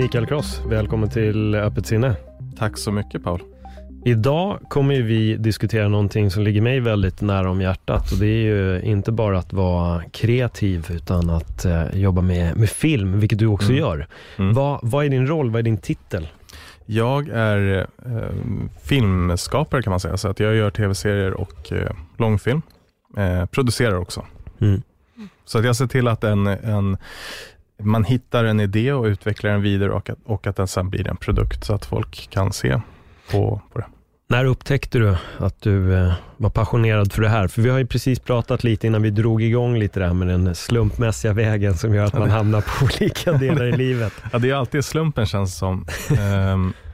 Mikael Kross, välkommen till Öppet sinne. Tack så mycket Paul. Idag kommer vi diskutera någonting som ligger mig väldigt nära om hjärtat och det är ju inte bara att vara kreativ utan att eh, jobba med, med film, vilket du också Mm. gör. Mm. Vad, vad är din roll? Vad är din titel? Jag är eh, filmskapare kan man säga, så att jag gör tv-serier och eh, långfilm. Eh, producerar också. Mm. Så att jag ser till att en, en, man hittar en idé och utvecklar den vidare och att, och att den sen blir en produkt så att folk kan se på, på det. När upptäckte du att du eh, var passionerad för det här? För vi har ju precis pratat lite innan vi drog igång lite där med den slumpmässiga vägen som gör att man hamnar på olika delar i livet. Ja, det är alltid slumpen känns som.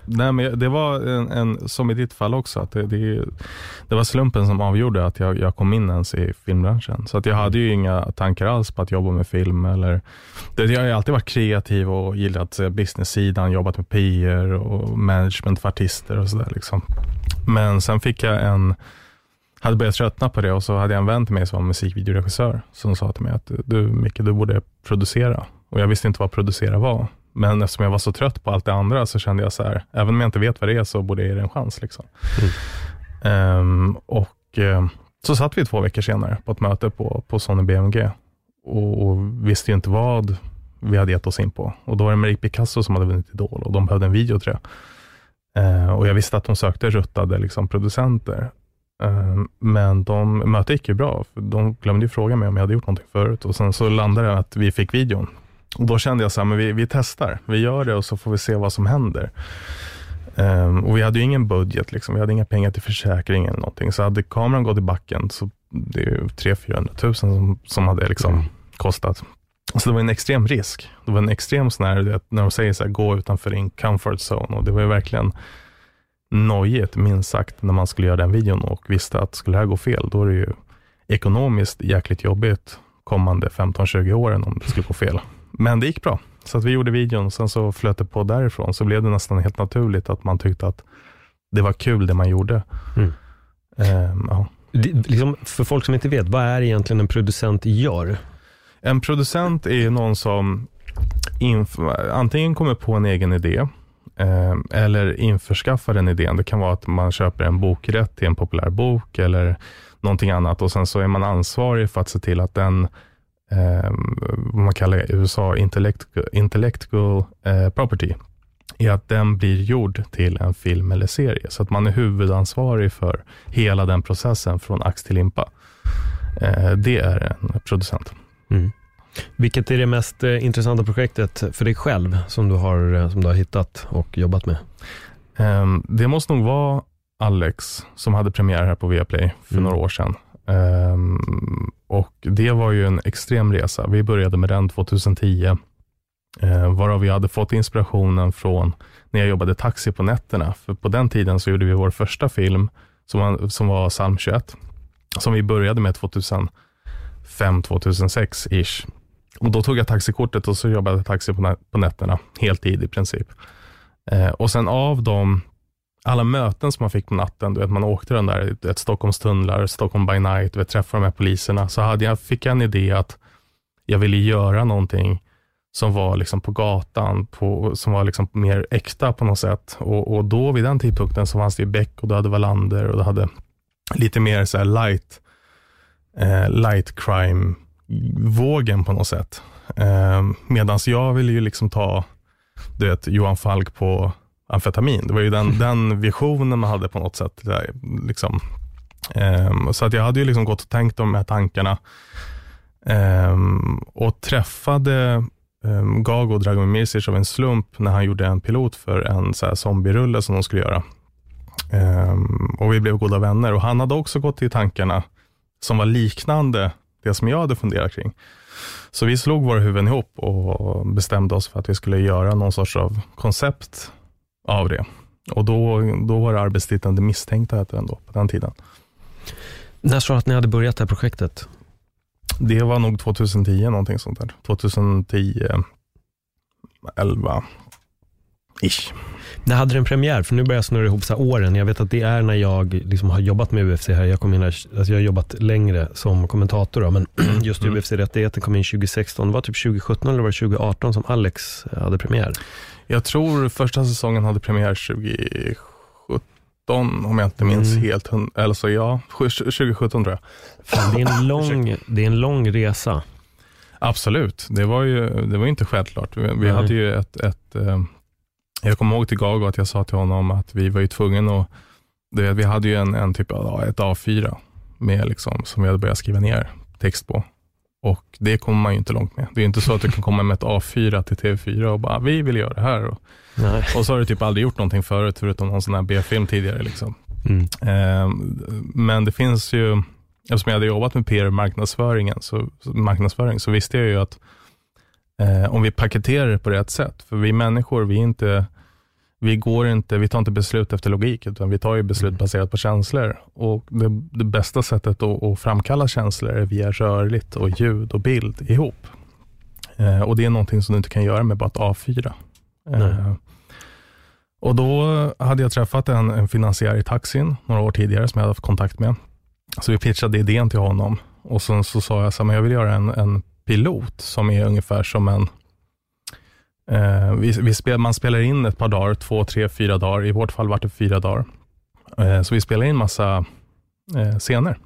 Nej, men det var en, en, som i ditt fall också, att det, det, det var slumpen som avgjorde att jag, jag kom in ens i filmbranschen. Så att jag hade ju inga tankar alls på att jobba med film. Eller, det, jag har ju alltid varit kreativ och gillat eh, business-sidan, jobbat med PR och management för artister och sådär. Liksom. Men sen fick jag en, hade börjat tröttna på det och så hade jag en vän till mig som var musikvideoregissör som sa till mig att du Micke, du borde producera. Och jag visste inte vad producera var. Men eftersom jag var så trött på allt det andra så kände jag så här, även om jag inte vet vad det är så borde jag ge det en chans. Liksom. Ehm, och eh, så satt vi två veckor senare på ett möte på, på Sony BMG och, och visste ju inte vad vi hade gett oss in på. Och då var det Marie Picasso som hade vunnit Idol och de behövde en video tror jag. Eh, och jag visste att de sökte ruttade liksom, producenter. Eh, men de, mötet gick ju bra, de glömde ju fråga mig om jag hade gjort någonting förut. Och sen så landade det att vi fick videon. Och då kände jag så här, men vi, vi testar. Vi gör det och så får vi se vad som händer. Eh, och vi hade ju ingen budget, liksom. vi hade inga pengar till försäkring eller någonting. Så hade kameran gått i backen, så det är ju 300-400 tusen som, som hade liksom Mm. kostat. Så det var en extrem risk. Det var en extrem sån här, vet, när de säger så här, gå utanför din comfort zone. Och det var ju verkligen nojigt, minst sagt, när man skulle göra den videon och visste att skulle det här gå fel, då är det ju ekonomiskt jäkligt jobbigt kommande 15-20 åren om det skulle gå fel. Men det gick bra. Så att vi gjorde videon, sen så flöt det på därifrån, så blev det nästan helt naturligt att man tyckte att det var kul det man gjorde. Mm. Ehm, ja. Det- Liksom, för folk som inte vet, vad är egentligen en producent gör? En producent är någon som antingen kommer på en egen idé eh, eller införskaffar den idén. Det kan vara att man köper en bokrätt till en populär bok eller någonting annat och sen så är man ansvarig för att se till att den vad man kallar i USA intellectual, intellectual eh, property är att den blir gjord till en film eller serie. Så att man är huvudansvarig för hela den processen från ax till limpa. Eh, det är en producent. Mm. Vilket är det mest eh, intressanta projektet för dig själv som du har, som du har hittat och jobbat med? Ehm, det måste nog vara Alex som hade premiär här på Viaplay för Mm. några år sedan. Um, och Det var ju en extrem resa. Vi började med den 2010, eh, varav vi hade fått inspirationen från när jag jobbade taxi på nätterna. För på den tiden så gjorde vi vår första film som var, som var Psalm 21, som vi började med 2005-2006 ish. Och Då tog jag taxikortet och så jobbade jag taxi på, nä- på nätterna, heltid i princip. Eh, och sen av de, alla möten som man fick på natten, du vet, man åkte den där, ett Stockholms tunnlar, Stockholm by night, vet, träffade de här poliserna, så hade jag, fick jag en idé att jag ville göra någonting som var liksom på gatan, på, som var liksom mer äkta på något sätt. Och, och då vid den tidpunkten så fanns det ju Beck och du hade Wallander och du hade lite mer så här light, eh, light crime-vågen på något sätt. Eh, Medan jag ville ju liksom ta du vet, Johan Falk på amfetamin. Det var ju den, den visionen man hade på något sätt. Där, liksom. Ehm, så att jag hade ju liksom gått och tänkt de här tankarna ehm, och träffade um, Gago Dragomir av en slump när han gjorde en pilot för en så här zombierulle som de skulle göra. Um, och vi blev goda vänner och han hade också gått i tankarna som var liknande det som jag hade funderat kring. Så vi slog våra huvuden ihop och bestämde oss för att vi skulle göra någon sorts av koncept av det. Och då, då var det arbetstiteln Det misstänkta hette den då, på den tiden. När sa du att ni hade börjat det här projektet? Det var nog 2010, någonting sånt där. 2010, 11, ish. När hade den premiär? För nu börjar jag snurra ihop så åren. Jag vet att det är när jag liksom har jobbat med UFC här. Jag, kom in här alltså jag har jobbat längre som kommentator, då, men just mm. UFC-rättigheten kom in 2016. Det var typ 2017 eller var det 2018 som Alex hade premiär? Jag tror första säsongen hade premiär 2017, om jag inte minns mm. helt. Alltså ja, 2017 tror jag. Fan, det, är en lång, det är en lång resa. Absolut, det var ju det var inte självklart. Vi, vi hade ju ett, ett eh, jag kommer ihåg till Gago att jag sa till honom att vi var ju tvungna att, vi hade ju en, en typ av ett A4 med liksom, som vi hade börjat skriva ner text på. Och det kommer man ju inte långt med. Det är inte så att du kan komma med ett A4 till TV4 och bara, vi vill göra det här. Och, och så har du typ aldrig gjort någonting förut, förutom någon sån här B-film tidigare. Liksom. Mm. Eh, men det finns ju, eftersom jag hade jobbat med PR marknadsföringen, så, marknadsföring, så visste jag ju att eh, om vi paketerar det på rätt sätt, för vi människor, vi inte vi går inte, vi tar inte beslut efter logik, utan vi tar ju beslut mm. baserat på känslor. Och det, det bästa sättet att, att, framkalla känslor är via rörligt och ljud och bild ihop. Eh, och det är någonting som du inte kan göra med bara ett A4. Eh, och då hade jag träffat en, en finansiär i taxin några år tidigare, som jag hade haft kontakt med. Så vi pitchade idén till honom och sen så sa jag att jag vill göra en, en pilot som är ungefär som en Eh, vi, vi spel, man spelar in ett par dagar, två, tre, fyra dagar. I vårt fall var det fyra dagar. Eh, så vi spelar in massa eh, scener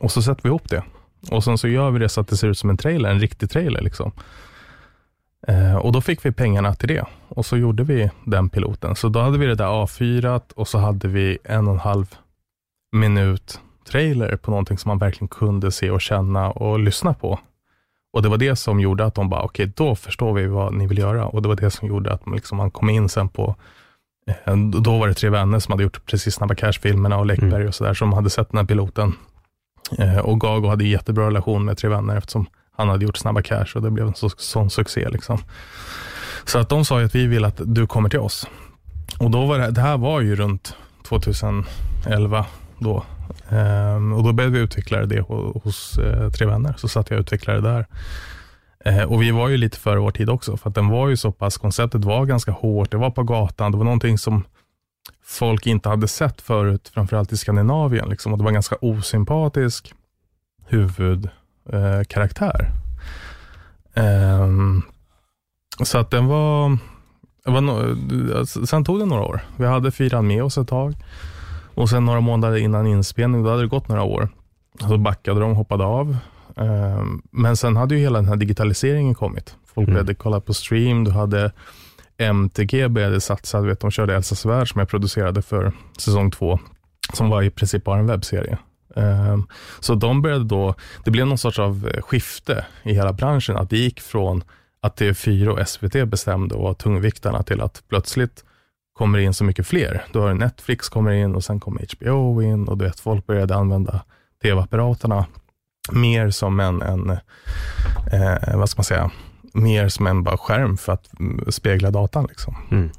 och så sätter vi ihop det. Och sen så gör vi det så att det ser ut som en trailer, en riktig trailer. Liksom. Eh, och Då fick vi pengarna till det och så gjorde vi den piloten. Så då hade vi det där A4 och så hade vi en och en halv minut trailer på någonting som man verkligen kunde se och känna och lyssna på. Och Det var det som gjorde att de bara, okej, okay, då förstår vi vad ni vill göra. Och Det var det som gjorde att liksom, man kom in sen på, eh, då var det tre vänner som hade gjort precis Snabba Cash-filmerna och Läckberg mm. och sådär, som hade sett den här piloten. Eh, och Gago hade jättebra relation med tre vänner eftersom han hade gjort Snabba Cash och det blev en så, sån succé. Liksom. Så att de sa att vi vill att du kommer till oss. Och då var det, det här var ju runt 2011 då. Um, och Då började vi utveckla det hos uh, Tre Vänner, så satt jag och utvecklade där. Eh, och Vi var ju lite före vår tid också, för att den var ju så pass, konceptet var ganska hårt, det var på gatan, det var någonting som folk inte hade sett förut, framförallt i Skandinavien. Liksom, och Det var en ganska osympatisk huvudkaraktär. Eh, eh, så att den var, var no, alltså, sen tog det några år. Vi hade fyran med oss ett tag. Och sen några månader innan inspelning, då hade det gått några år. Så backade de, hoppade av. Ehm, men sen hade ju hela den här digitaliseringen kommit. Folk mm. började kolla på stream, du hade MTG började satsa, vet, de körde Elsas värld som jag producerade för säsong två, som var i princip bara en webbserie. Ehm, så de började då, det blev någon sorts av skifte i hela branschen, att det gick från att TV4 och SVT bestämde och var tungviktarna till att plötsligt kommer in så mycket fler. Då har Netflix kommer in och sen kommer HBO in och du vet, folk började använda tv-apparaterna mer som en, en eh, vad ska man säga, mer som en bara skärm för att spegla datan. Liksom. Mm.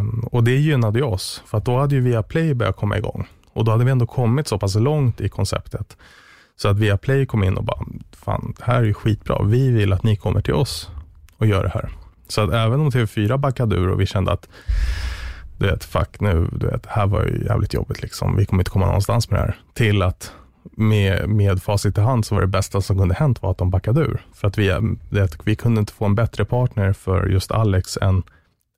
Um, och det gynnade ju oss, för att då hade ju Viaplay börjat komma igång. Och då hade vi ändå kommit så pass långt i konceptet. Så att Viaplay kom in och bara, fan, det här är ju skitbra. Vi vill att ni kommer till oss och gör det här. Så att även om TV4 backade ur och vi kände att du vet, fuck nu, du vet, det här var ju jävligt jobbigt liksom. Vi kommer inte komma någonstans med det här. Till att med, med facit i hand så var det bästa som kunde hänt var att de backade ur. För att vi, det, vi kunde inte få en bättre partner för just Alex än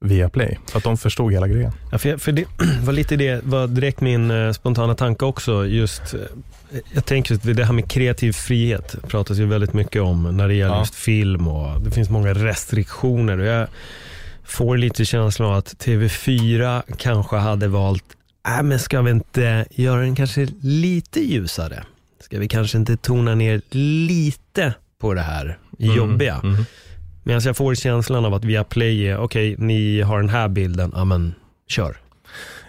Viaplay. För att de förstod hela grejen. Ja, för, för det var lite det, var direkt min uh, spontana tanke också. Just, uh, jag tänker att det här med kreativ frihet pratas ju väldigt mycket om när det gäller ja. just film och det finns många restriktioner. Och jag, får lite känslan av att TV4 kanske hade valt, äh, men ska vi inte göra den kanske lite ljusare? Ska vi kanske inte tona ner lite på det här mm, jobbiga? Mm. Medan jag får känslan av att Viaplay är, okej, okay, ni har den här bilden, ja men kör.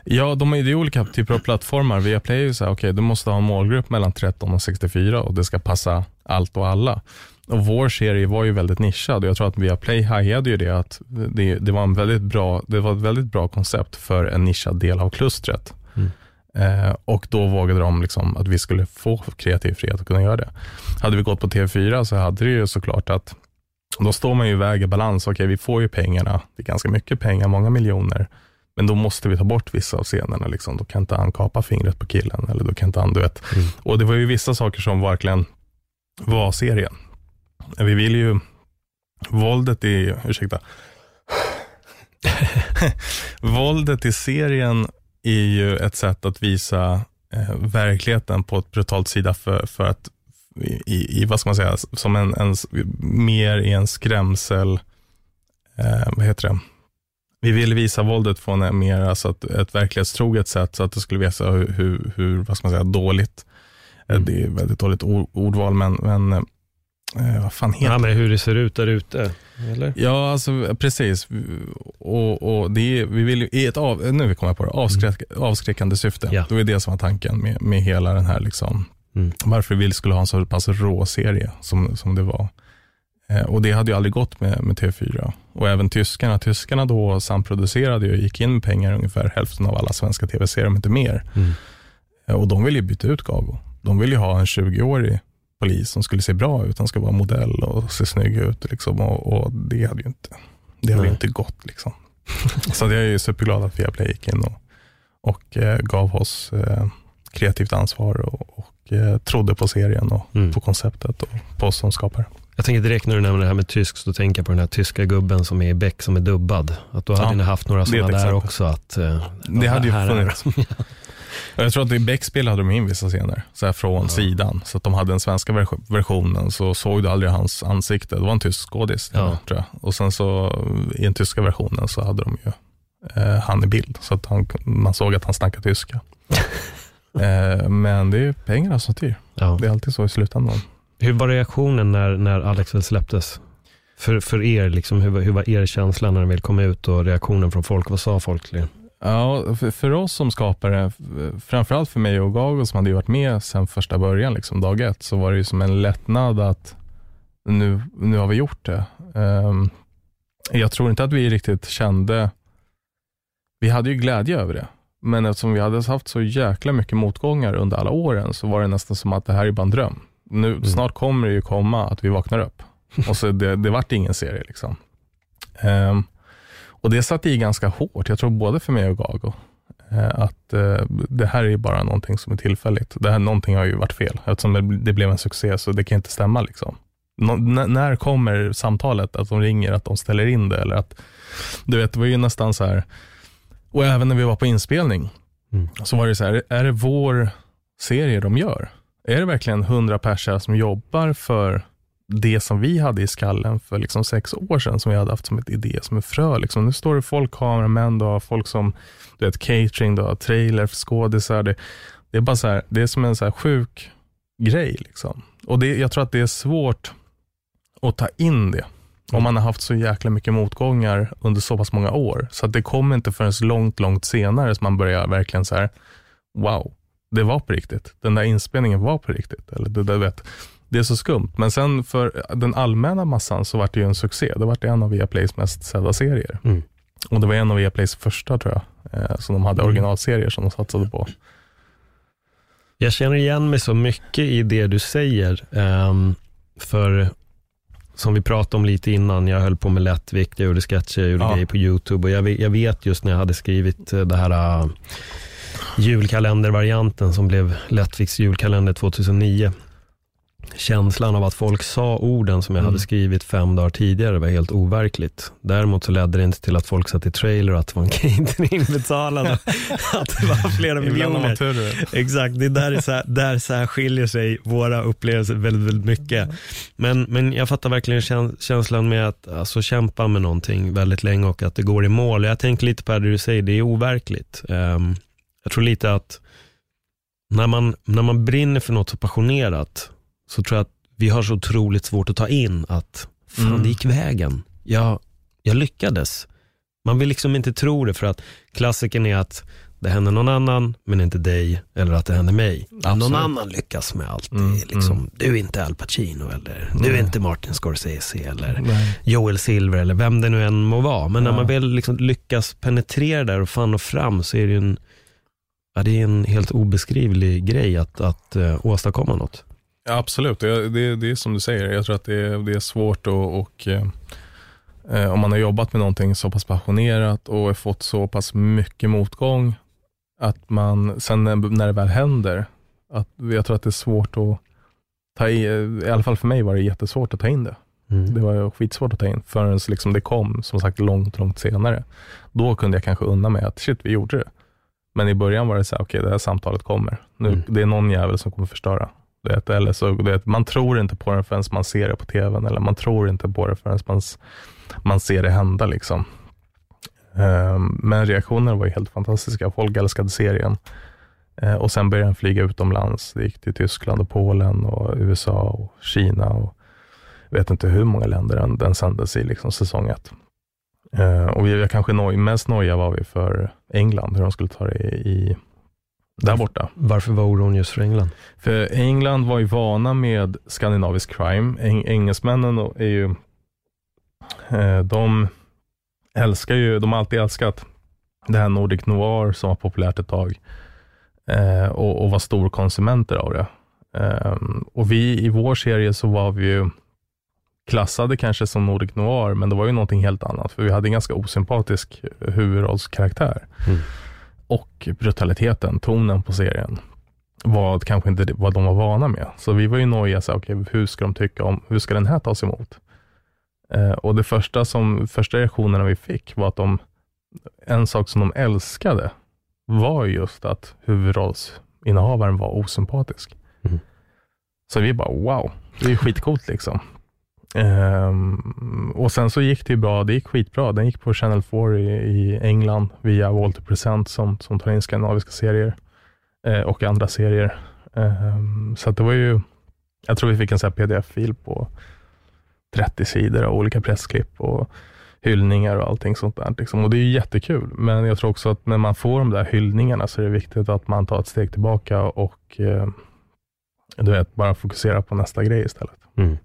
Ja, de är, är olika typer av plattformar. Viaplay är ju så här, okej, okay, du måste ha en målgrupp mellan 13 och 64 och det ska passa allt och alla. Och vår serie var ju väldigt nischad och jag tror att Viaplay hajade ju det att det, det, var en väldigt bra, det var ett väldigt bra koncept för en nischad del av klustret. Mm. Eh, och då vågade de liksom att vi skulle få kreativ frihet att kunna göra det. Hade vi gått på TV4 så hade det ju såklart att då står man ju i väger balans. Okej, vi får ju pengarna. Det är ganska mycket pengar, många miljoner. Men då måste vi ta bort vissa av scenerna. Liksom. Då kan inte han kapa fingret på killen. Eller då kan inte han, du vet. Mm. Och det var ju vissa saker som verkligen var serien. Vi vill ju, våldet i, ursäkta. våldet i serien är ju ett sätt att visa eh, verkligheten på ett brutalt sida för, för att i, i, vad ska man säga, som en, en mer i en skrämsel, eh, vad heter det? Vi ville visa våldet på en mer, alltså ett, ett verklighetstroget sätt, så att det skulle visa hur, hur, hur vad ska man säga, dåligt, eh, mm. det är väldigt dåligt ord, ordval, men, men eh, vad fan heter ja, men hur det ser ut där ute? Eller? Ja, alltså, precis. Och, och det är, vi vill i ett av, nu kommer jag på det, avskräck, mm. avskräckande syfte. Ja. Det var det som var tanken med, med hela den här liksom, Mm. Varför vi skulle ha en så pass rå serie som, som det var. Eh, och Det hade ju aldrig gått med, med TV4. Och även tyskarna. Tyskarna då samproducerade och gick in med pengar ungefär hälften av alla svenska tv-serier, om inte mer. Mm. Eh, och De ville ju byta ut Gago. De ville ha en 20-årig polis som skulle se bra ut. Han ska vara modell och se snygg ut. Liksom. Och, och det hade ju inte, det hade inte gått. Liksom. så jag är superglad att Viaplay gick in och, och eh, gav oss eh, kreativt ansvar och, och eh, trodde på serien och mm. på konceptet och på oss som skapare. Jag tänker direkt när du nämner det här med tysk, så tänker jag på den här tyska gubben som är i Beck som är dubbad. Att då hade ja, ni haft några sådana där också. Att, uh, det hade ju funnits. Jag tror att i Beck-spel hade de in vissa scener så här från ja. sidan. Så att de hade den svenska versionen så såg du aldrig hans ansikte. Det var en tysk skådis. Ja. Tror jag. Och sen så i den tyska versionen så hade de ju eh, han i bild. Så att han, man såg att han snackade tyska. Eh, men det är pengarna som styr. Ja. Det är alltid så i slutändan. Hur var reaktionen när, när Alex väl släpptes? För, för er, liksom, hur, hur var er känsla när den väl kom ut och reaktionen från folk? Vad sa folk till er? Ja, för, för, oss som skapare, framförallt för mig och Gago som hade varit med sedan första början, liksom, dag ett, så var det ju som en lättnad att nu, nu har vi gjort det. Um, jag tror inte att vi riktigt kände, vi hade ju glädje över det. Men eftersom vi hade haft så jäkla mycket motgångar under alla åren så var det nästan som att det här är bara en dröm. Nu, mm. Snart kommer det ju komma att vi vaknar upp. Och så det, det vart ingen serie. liksom. Um, och Det satt i ganska hårt, jag tror både för mig och Gago. Uh, att uh, det här är bara någonting som är tillfälligt. Det här någonting har ju varit fel. Eftersom det blev en succé så det kan inte stämma. liksom. Nå, när kommer samtalet att de ringer, att de ställer in det? Eller att, du vet, det var ju nästan så här, och även när vi var på inspelning, mm. så var det så här, är det vår serie de gör? Är det verkligen hundra personer som jobbar för det som vi hade i skallen för liksom sex år sedan, som vi hade haft som ett idé, som ett frö. Liksom. Nu står det folk, kameramän, du har folk som du vet, catering, du har trailer för skådisar. Det, det, är bara så här, det är som en så sjuk grej. Liksom. Och det, Jag tror att det är svårt att ta in det. Om man har haft så jäkla mycket motgångar under så pass många år. Så att det kommer inte förrän långt, långt senare som man börjar verkligen så här, wow, det var på riktigt. Den där inspelningen var på riktigt. Eller det, där, vet, det är så skumt. Men sen för den allmänna massan så var det ju en succé. Det var en av Viaplays mest sedda serier. Mm. Och det var en av Viaplays första tror jag, eh, som de hade mm. originalserier som de satsade på. Jag känner igen mig så mycket i det du säger. Um, för som vi pratade om lite innan, jag höll på med lättvikt, jag gjorde sketcher, jag gjorde ja. grejer på YouTube och jag, jag, vet just när jag hade skrivit eh, det här uh, julkalendervarianten som blev Lättvikts julkalender 2009 känslan av att folk sa orden som jag mm. hade skrivit fem dagar tidigare var helt overkligt. Däremot så ledde det inte till att folk satt i trailer och att det var en catering betalad att det var flera miljoner. Exakt, det är där, så här, där så här skiljer sig våra upplevelser väldigt, väldigt mycket. Men, men jag fattar verkligen känslan med att alltså, kämpa med någonting väldigt länge och att det går i mål. Jag tänker lite på det du säger, det är overkligt. Um, jag tror lite att när man, när man brinner för något så passionerat så tror jag att vi har så otroligt svårt att ta in att fan Mm. det gick vägen. Jag, jag lyckades. Man vill liksom inte tro det för att klassikern är att det händer någon annan men inte dig eller att det händer mig. Någon Absolut. annan lyckas med allt. Mm, liksom, mm. Du är inte Al Pacino eller du är Nej. inte Martin Scorsese eller Nej. Joel Silver eller vem det nu än må vara. Men när Ja. man väl liksom lyckas penetrera där och fan och fram så är det ju en, ja, det är en helt obeskrivlig grej att, att uh, åstadkomma något. Ja, absolut, det, det, det är som du säger. Jag tror att det, är- det är svårt och, och eh, om man har jobbat med någonting så pass passionerat och fått så pass mycket motgång att man sen när, det väl händer, att jag tror att det är svårt att ta i, i alla fall för mig var det jättesvårt att ta in det. Mm. Det var skitsvårt att ta in förrän liksom det kom, som sagt långt, långt senare. Då kunde jag kanske unna mig att shit, vi gjorde det. Men i början var det så här, okej, det här samtalet kommer. Nu, Mm. Det är någon jävel som kommer förstöra. Vet, eller så, vet, man tror inte på den förrän man ser det på tvn, eller man tror inte på det förrän man, man ser det hända. Liksom. Ehm, men reaktionerna var ju helt fantastiska. Folk älskade serien. Eh, och sen började den flyga utomlands. Det gick till Tyskland, och Polen, och USA och Kina. och jag vet inte hur många länder den, den sändes i liksom, säsong ett. Eh, och vi var kanske noj, mest noja var vi för England, hur de skulle ta det i, i där borta. Varför var oron just för England? För England var ju vana med skandinavisk crime. Eng engelsmännen är ju, eh, de älskar ju, de har alltid älskat det här Nordic Noir som var populärt ett tag eh, och, och var storkonsumenter av det. Eh, och vi i vår serie så var vi ju klassade kanske som Nordic Noir, men det var ju någonting helt annat, för vi hade en ganska osympatisk huvudrollskaraktär. Mm. Och brutaliteten, tonen på serien var kanske inte vad de var vana med. Så vi var ju nojiga, så här, okej, hur ska de tycka om, hur ska den här tas emot? Eh, och det första, som, första reaktionerna vi fick var att de, en sak som de älskade var just att huvudrollsinnehavaren var osympatisk. Mm. Så vi bara, wow, det är skitcoolt liksom. Um, och sen så gick det ju bra, det gick skitbra. Den gick på Channel 4 i, i England via Walter Present som, som tar in skandinaviska serier eh, och andra serier. Um, så att det var ju, jag tror vi fick en sån här pdf-fil på 30 sidor av olika pressklipp och hyllningar och allting sånt där. Liksom. Och det är ju jättekul, men jag tror också att när man får de där hyllningarna så är det viktigt att man tar ett steg tillbaka och eh, du vet, bara fokusera på nästa grej istället. Mm.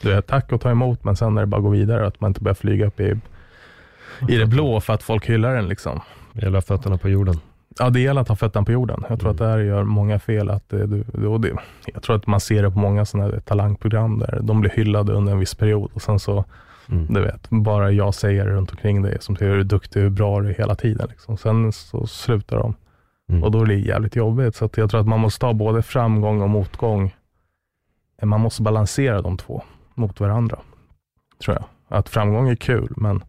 Du vet, tack och ta emot, men sen är det bara att gå vidare, att man inte börjar flyga upp i, i det blå för att folk hyllar den. Liksom. Hela fötterna på jorden. Ja, det gäller att ha fötterna på jorden. Jag tror Mm. att det här gör många fel. Att det, det, det, jag tror att man ser det på många sådana här talangprogram där de blir hyllade under en viss period och sen så, Mm. du vet, bara jag säger runt omkring dig som säger hur duktig, hur bra du är hela tiden. Liksom. Sen så slutar de Mm. och då blir det jävligt jobbigt. Så att jag tror att man måste ha både framgång och motgång. Man måste balansera de två mot varandra, tror jag. Att framgång är kul, men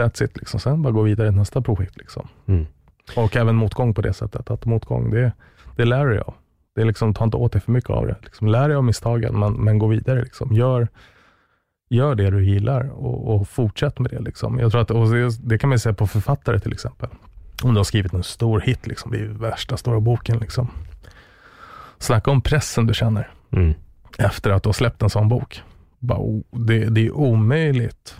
that's it. Liksom. Sen bara gå vidare till nästa projekt. Liksom. Mm. Och även motgång på det sättet. Att motgång, det, det lär dig av. Det är liksom, ta inte åt dig för mycket av det. Liksom, lär dig av misstagen, men, men gå vidare. Liksom. Gör, gör det du gillar och, och fortsätt med det. Liksom. Jag tror att, och det, det kan man säga på författare till exempel. Om du har skrivit en stor hit, liksom, det är värsta stora boken. Liksom. Snacka om pressen du känner Mm. efter att du har släppt en sån bok. Bara, det, det är omöjligt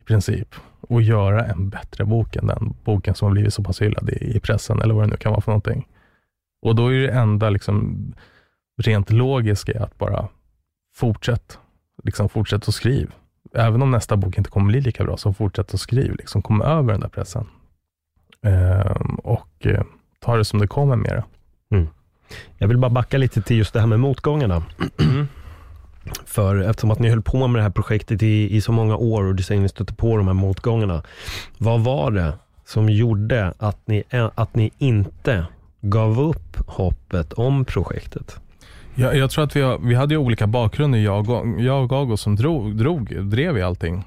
i princip att göra en bättre bok än den boken som har blivit så pass hyllad i, i pressen eller vad det nu kan vara för någonting. Och då är det enda liksom, rent logiska att bara fortsätt, liksom fortsätt att skriv. Även om nästa bok inte kommer bli lika bra, så fortsätt att skriv. Liksom, kom över den där pressen. Ehm, och eh, ta det som det kommer med det. Jag vill bara backa lite till just det här med motgångarna. För eftersom att ni höll på med det här projektet i, i så många år och du säger att ni stötte på de här motgångarna. Vad var det som gjorde att ni, att ni inte gav upp hoppet om projektet? Jag, jag tror att vi, har, vi hade ju olika bakgrunder, jag och, jag och Gago som drog, drog, drev i allting.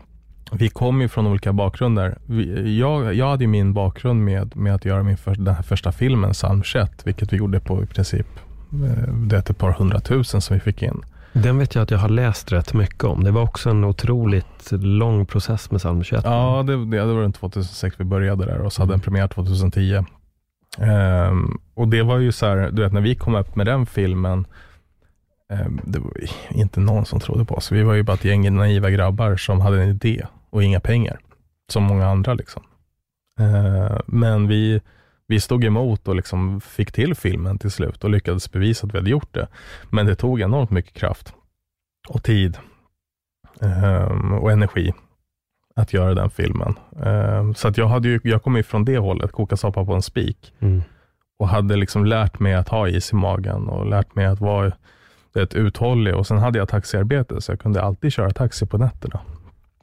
Vi kom ju från olika bakgrunder. Vi, jag, jag hade ju min bakgrund med, med att göra min för, den här första filmen, Psalm 21, vilket vi gjorde på i princip eh, det är ett par hundratusen som vi fick in. Den vet jag att jag har läst rätt mycket om. Det var också en otroligt lång process med Psalm 21. Ja, det, det, det var runt 2006 vi började där och så hade den premiär 2010. Ehm, och det var ju så här, du vet när vi kom upp med den filmen, Ehm, det var inte någon som trodde på oss. Vi var ju bara ett gäng naiva grabbar som hade en idé och inga pengar, som många andra. Liksom. Ehm, men vi, vi stod emot och liksom fick till filmen till slut och lyckades bevisa att vi hade gjort det. Men det tog enormt mycket kraft och tid ehm, och energi att göra den filmen. Så att jag, hade ju, jag kom ju från det hållet, koka soppa på en spik. Mm. Och hade liksom lärt mig att ha is i magen och lärt mig att vara vet, uthållig. Och sen hade jag taxiarbete, så jag kunde alltid köra taxi på nätterna.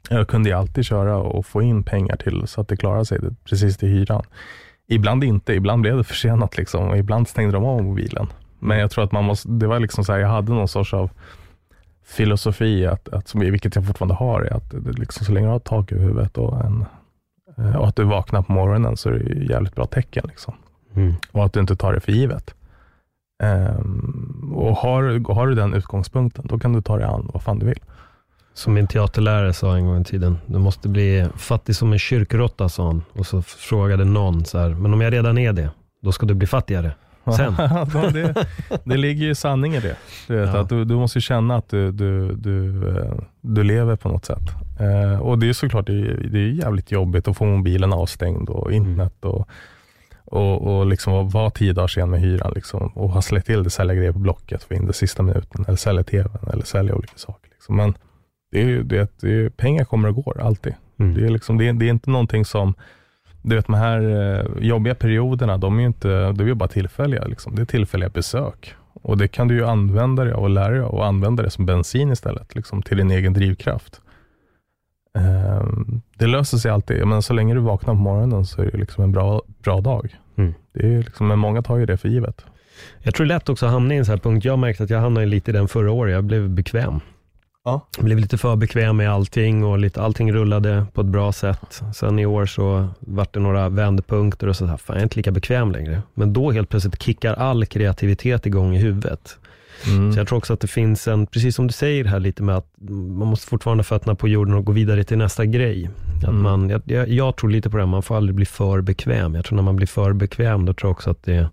Jag kunde alltid köra och få in pengar till så att det klarade sig precis till hyran. Ibland inte, ibland blev det försenat liksom, och ibland stängde de av mobilen. Men jag tror att man måste, det var liksom så här, jag hade någon sorts av filosofi, att, att, vilket jag fortfarande har, är att liksom, så länge du har tak över huvudet och, en, eh, och att du vaknar på morgonen så är det jävligt bra tecken. Liksom. Mm. Och att du inte tar det för givet. Um, och har, har du den utgångspunkten, då kan du ta dig an vad fan du vill. Som min teaterlärare sa en gång i tiden, du måste bli fattig som en kyrkråtta, sa han. Och så frågade någon så här, men om jag redan är det, då ska du bli fattigare. Sen. det, det ligger ju sanning i det. Du, vet, ja. att du, du måste känna att du, du, du, eh, du lever på något sätt. Eh, och det är såklart, det är, det är jävligt jobbigt att få mobilen avstängd och internet och och, och liksom vara tio dagar sen med hyran liksom, och ha släppt till det, sälja grejer på Blocket, få in det sista minuten, eller sälja tvn, eller sälja olika saker. Liksom. Men det är, det, det är, pengar kommer och går, alltid. Mm. Det, är liksom, det, är, det är inte någonting som, du vet de här eh, jobbiga perioderna, de är ju inte, det är bara tillfälliga. Liksom. Det är tillfälliga besök. Och det kan du ju använda dig av och lära dig och använda det som bensin istället, liksom, till din egen drivkraft. Ehm, det löser sig alltid, men så länge du vaknar på morgonen så är det liksom en bra, bra dag. Mm. Det är liksom, men många tar ju det för givet. Jag tror lätt också att hamna i en sån här punkt. Jag märkte att jag hamnade lite i den förra året. Jag blev bekväm. Ja. Jag blev lite för bekväm med allting och lite, allting rullade på ett bra sätt. Sen i år så vart det några vändpunkter och så, här, fan jag är inte lika bekväm längre. Men då helt plötsligt kickar all kreativitet igång i huvudet. Mm. Så jag tror också att det finns en, precis som du säger här lite med att man måste fortfarande fötterna på jorden och gå vidare till nästa grej. Att mm. man, jag, jag, tror lite på det, man får aldrig bli för bekväm. Jag tror när man blir för bekväm, då tror jag också att det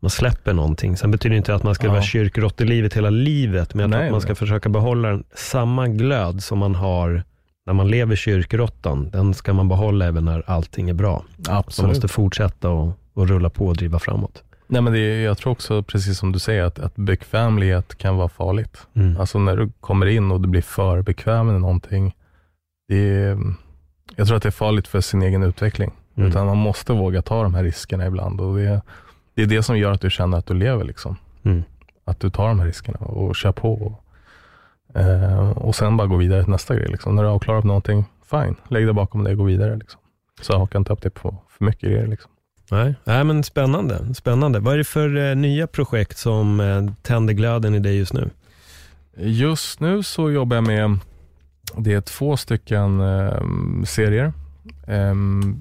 man släpper någonting. Sen betyder det inte att man ska ja. vara kyrkråttelivet hela livet, men jag tror att man ska försöka behålla samma glöd som man har när man lever kyrkråttan. Den ska man behålla även när allting är bra. Absolut. Man måste fortsätta och, och rulla på och driva framåt. Nej, men det är, jag tror också, precis som du säger, att, att bekvämlighet kan vara farligt. Mm. Alltså när du kommer in och du blir för bekväm med någonting. Det är, jag tror att det är farligt för sin egen utveckling. Mm. Utan man måste våga ta de här riskerna ibland. Och det, det är det som gör att du känner att du lever. Liksom. Mm. Att du tar de här riskerna och kör på. Och, eh, och sen bara gå vidare till nästa grej. Liksom. När du har klarat någonting, fine, lägg det bakom dig och gå vidare. Liksom. Så haka inte upp dig på för mycket grejer. Liksom. Nej, Nej men spännande, spännande. Vad är det för eh, nya projekt som eh, tänder glöden i dig just nu? Just nu så jobbar jag med, det är två stycken eh, serier. Um,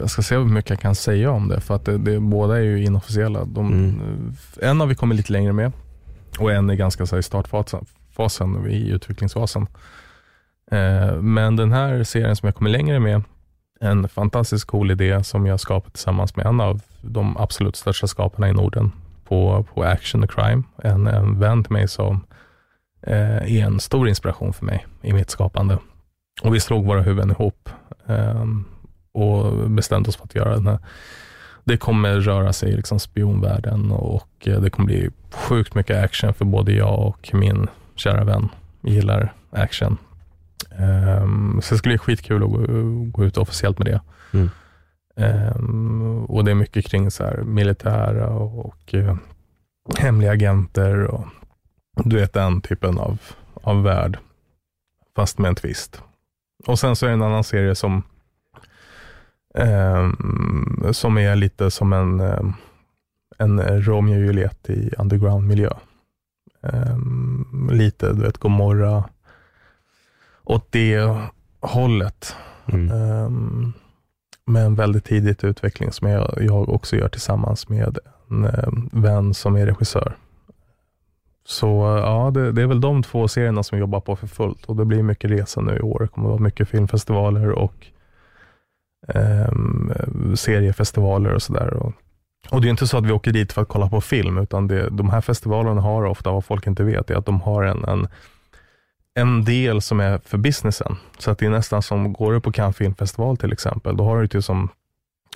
jag ska se hur mycket jag kan säga om det, för att det, det, båda är ju inofficiella. De, mm. En har vi kommit lite längre med och en är ganska så i startfasen, fasen, i utvecklingsfasen. Uh, men den här serien som jag kommer längre med, en fantastiskt cool idé som jag skapat tillsammans med en av de absolut största skaparna i Norden på, på action och crime. En, en vän till mig som eh, är en stor inspiration för mig i mitt skapande. Och vi slog våra huvuden ihop eh, och bestämde oss för att göra den här. Det kommer röra sig i liksom spionvärlden och det kommer bli sjukt mycket action för både jag och min kära vän gillar action. Um, så det skulle bli skitkul att gå, gå ut officiellt med det. Mm. Um, och det är mycket kring så här, militära och, och uh, hemliga agenter och du vet den typen av, av värld. Fast med en twist. Och sen så är det en annan serie som um, som är lite som en, en Romeo och Juliet i underground-miljö. lite, du vet, Gomorra åt det hållet. Mm. Um, med en väldigt tidigt utveckling som jag, jag också gör tillsammans med en um, vän som är regissör. Så ja, det, det, är väl de två serierna som vi jobbar på för fullt och det blir mycket resa nu i år. Det kommer att vara mycket filmfestivaler och eh, seriefestivaler och sådär. och det är inte så att vi åker dit för att kolla på film, utan det, de här festivalerna har ofta, vad folk inte vet, är att de har en, en, en del som är för businessen. Så att det är nästan som, går du på Cannes filmfestival till exempel, då har du ju som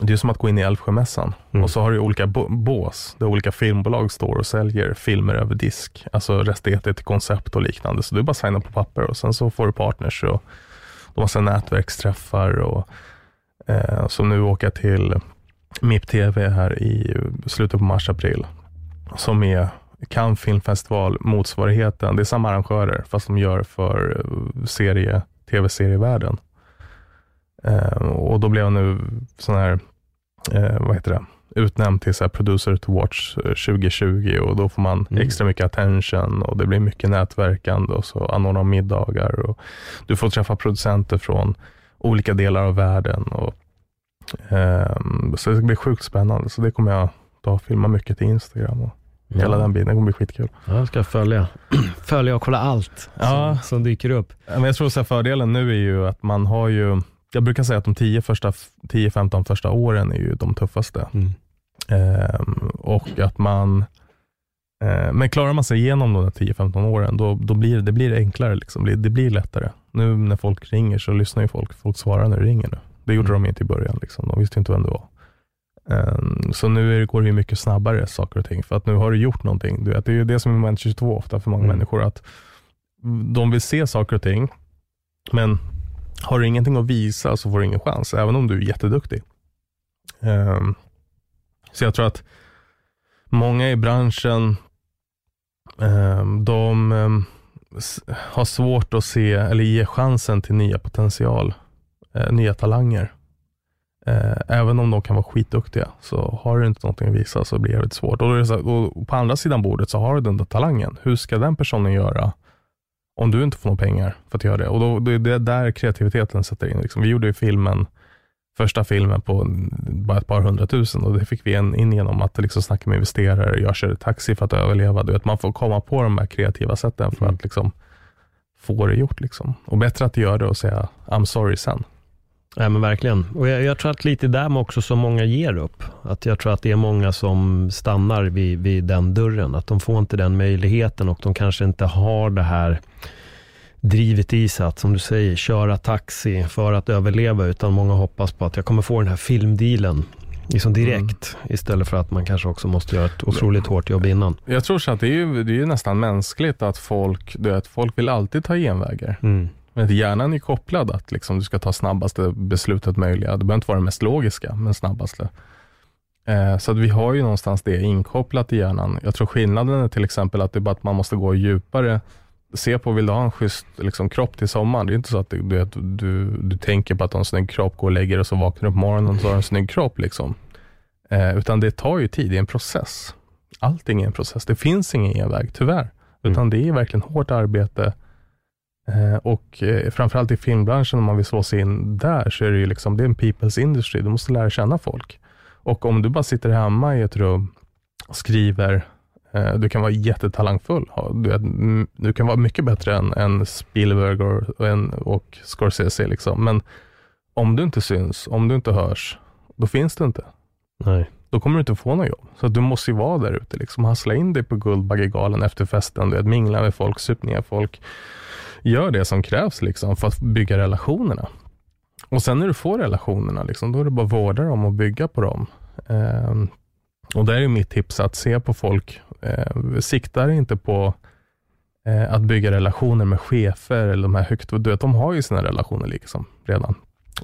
det är som att gå in i Älvsjömässan mm. och så har du olika bås där olika filmbolag står och säljer filmer över disk. Alltså rättigheter till koncept och liknande. Så du bara signar på papper och sen så får du partners och de har nätverksträffar och eh, så nu åka till MIP TV här i slutet på mars-april som är Cannes filmfestival motsvarigheten. Det är samma arrangörer fast de gör för eh, serie, tv-serievärlden. Eh, och då blev jag nu sån här, eh, vad heter det, utnämnd till så här producer to watch 2020 och då får man mm. extra mycket attention och det blir mycket nätverkande och så anordnar middagar och du får träffa producenter från olika delar av världen. Och, eh, så det blir sjukt spännande. Så det kommer jag ta och filma mycket till Instagram. Och, Ja. Hela den biten, det kommer bli skitkul. Ja, jag ska följa. följa och kolla allt ja. som, som dyker upp. Men jag tror att fördelen nu är ju att man har ju, jag brukar säga att de 10-15 första åren är ju de tuffaste. Mm. Ehm, och att man, eh, men klarar man sig igenom de 10-15 åren, då, då blir det blir enklare. Liksom. Det, blir lättare. Nu när folk ringer så lyssnar ju folk. Folk svarar när det ringer nu. Det gjorde mm. de inte i början. Liksom. De visste inte vem det var. Um, så nu går det ju mycket snabbare saker och ting, för att nu har du gjort någonting. Du vet, det är ju det som är moment 22 ofta för många mm. människor, att de vill se saker och ting, men har du ingenting att visa så får du ingen chans, även om du är jätteduktig. Um, så jag tror att många i branschen, um, de ehm, har svårt att se, eller ge chansen till nya potential, uh, nya talanger. Eh, även om de kan vara skitduktiga, så har du inte någonting att visa så blir det svårt. Och, så, och på andra sidan bordet så har du den där talangen. Hur ska den personen göra om du inte får några pengar för att göra det? Och då, då är det där kreativiteten sätter in. Liksom. Vi gjorde ju filmen, första filmen på bara ett par hundratusen och det fick vi in genom att liksom snacka med investerare. Jag kör taxi för att överleva. Du vet, man får komma på de här kreativa sätten för mm. att liksom, få det gjort. Liksom. Och bättre att göra det och säga I'm sorry sen. Ja, men verkligen. Och jag, jag, tror att lite där också så många ger upp. Att jag tror att det är många som stannar vid, vid den dörren. Att de får inte den möjligheten och de kanske inte har det här drivet i sig att, som du säger, köra taxi för att överleva, utan många hoppas på att jag kommer få den här filmdealen liksom direkt, mm. istället för att man kanske också måste göra ett otroligt hårt jobb innan. Jag tror så att det är ju, det är ju nästan mänskligt att folk, du vet, folk vill alltid ta genvägar. Mm. Men hjärnan är kopplad att liksom du ska ta snabbaste beslutet möjliga. Det behöver inte vara det mest logiska, men snabbaste. Eh, så att vi har ju någonstans det inkopplat i hjärnan. Jag tror skillnaden är till exempel att det är bara att man måste gå djupare. Se på, vill du ha en schysst liksom, kropp till sommaren? Det är inte så att du, du, du, du tänker på att du har en snygg kropp, går och lägger och så vaknar du på morgonen och så har du en snygg kropp. Liksom. Eh, utan det tar ju tid, det är en process. Allting är en process. Det finns ingen genväg, tyvärr. Utan mm. det är verkligen hårt arbete och eh, framförallt i filmbranschen, om man vill slå sig in där, så är det ju liksom, det är en people's industry. Du måste lära känna folk. Och om du bara sitter hemma i ett rum och skriver, eh, du kan vara jättetalangfull. Du, du kan vara mycket bättre än, än Spielberg och, och, och Scorsese. Liksom. Men om du inte syns, om du inte hörs, då finns du inte. Nej. Då kommer du inte få något jobb. Så du måste ju vara där ute. Liksom. Hassla in dig på Guldbaggegalan efter festen, du vet, mingla med folk, sup ner folk gör det som krävs liksom för att bygga relationerna. Och sen när du får relationerna, liksom, då är det bara att vårda dem och bygga på dem. Eh, och där är mitt tips att se på folk. Eh, sikta inte på eh, att bygga relationer med chefer eller de här högt, du vet, de har ju sina relationer liksom redan.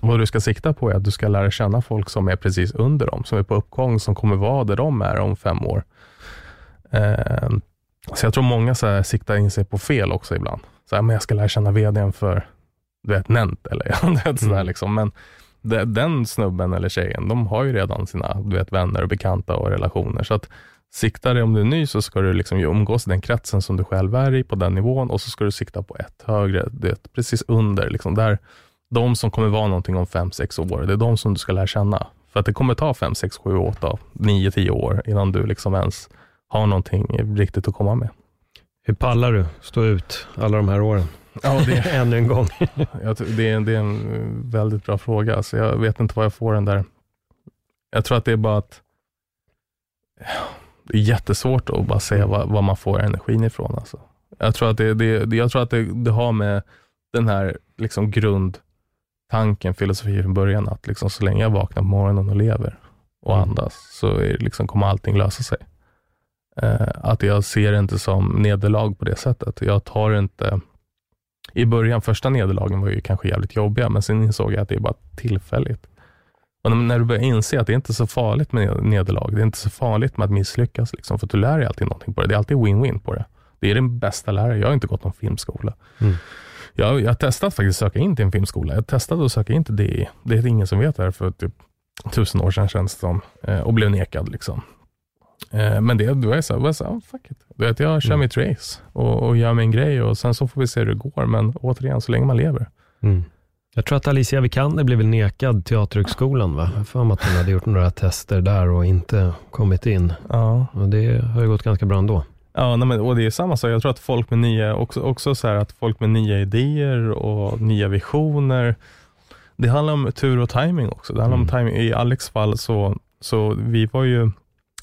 Vad du ska sikta på är att du ska lära känna folk som är precis under dem, som är på uppgång, som kommer vara där de är om fem år. Eh, så jag tror många så här, siktar in sig på fel också ibland så här, men jag ska lära känna vdn för du vet, Nent eller vet, sådär mm. liksom. Men det, den snubben eller tjejen, de har ju redan sina du vet, vänner och bekanta och relationer. Så att sikta dig, om du är ny, så ska du liksom umgås i den kretsen som du själv är i, på den nivån och så ska du sikta på ett högre, det, precis under. Liksom, där, de som kommer vara någonting om fem, sex år, det är de som du ska lära känna. För att det kommer ta fem, sex, sju, åtta, nio, tio år innan du liksom ens har någonting riktigt att komma med. Hur pallar du stå ut alla de här åren? Ja, det, Ännu en gång. jag, det, är, det är en väldigt bra fråga. Alltså jag vet inte var jag får den där. Jag tror att det är bara att det är jättesvårt att bara säga var, var man får energin ifrån. Alltså. Jag tror att, det, det, jag tror att det, det har med den här liksom grundtanken, filosofin från början, att liksom så länge jag vaknar på morgonen och lever och andas, så är, liksom, kommer allting lösa sig. Eh, att jag ser det inte som nederlag på det sättet. Jag tar inte, i början, första nederlagen var ju kanske jävligt jobbiga, men sen insåg jag att det är bara tillfälligt. Och när- du börjar inse att det är inte är så farligt med nederlag, det är inte så farligt med att misslyckas, liksom, för du lär dig alltid någonting på det. Det är alltid win-win på det. Det är den bästa lärare. Jag har inte gått någon filmskola. Mm. Jag, jag har testat faktiskt att söka in till en filmskola. Jag testade att söka in till DI. Det är ingen som vet det här för typ tusen år sedan känns det som. Eh, och blev nekad. Liksom. Eh, men det, då är jag så här, bara så här, "Ah, fuck it. Du vet, jag kör Mm. mitt race och, och gör min grej och sen så får vi se hur det går. Men återigen, så länge man lever. Mm. Jag tror att Alicia Vikander blev väl nekad Teaterhögskolan va? Jag för mig att hon hade gjort några tester där och inte kommit in. Ja, Och det har ju gått ganska bra ändå. Ja, nej, men, och det är samma sak. Jag tror att folk med nya, också, också så att folk med nya idéer och nya visioner. Det handlar om tur och timing också. Det handlar Mm. om timing. I Alex fall så, så vi var ju,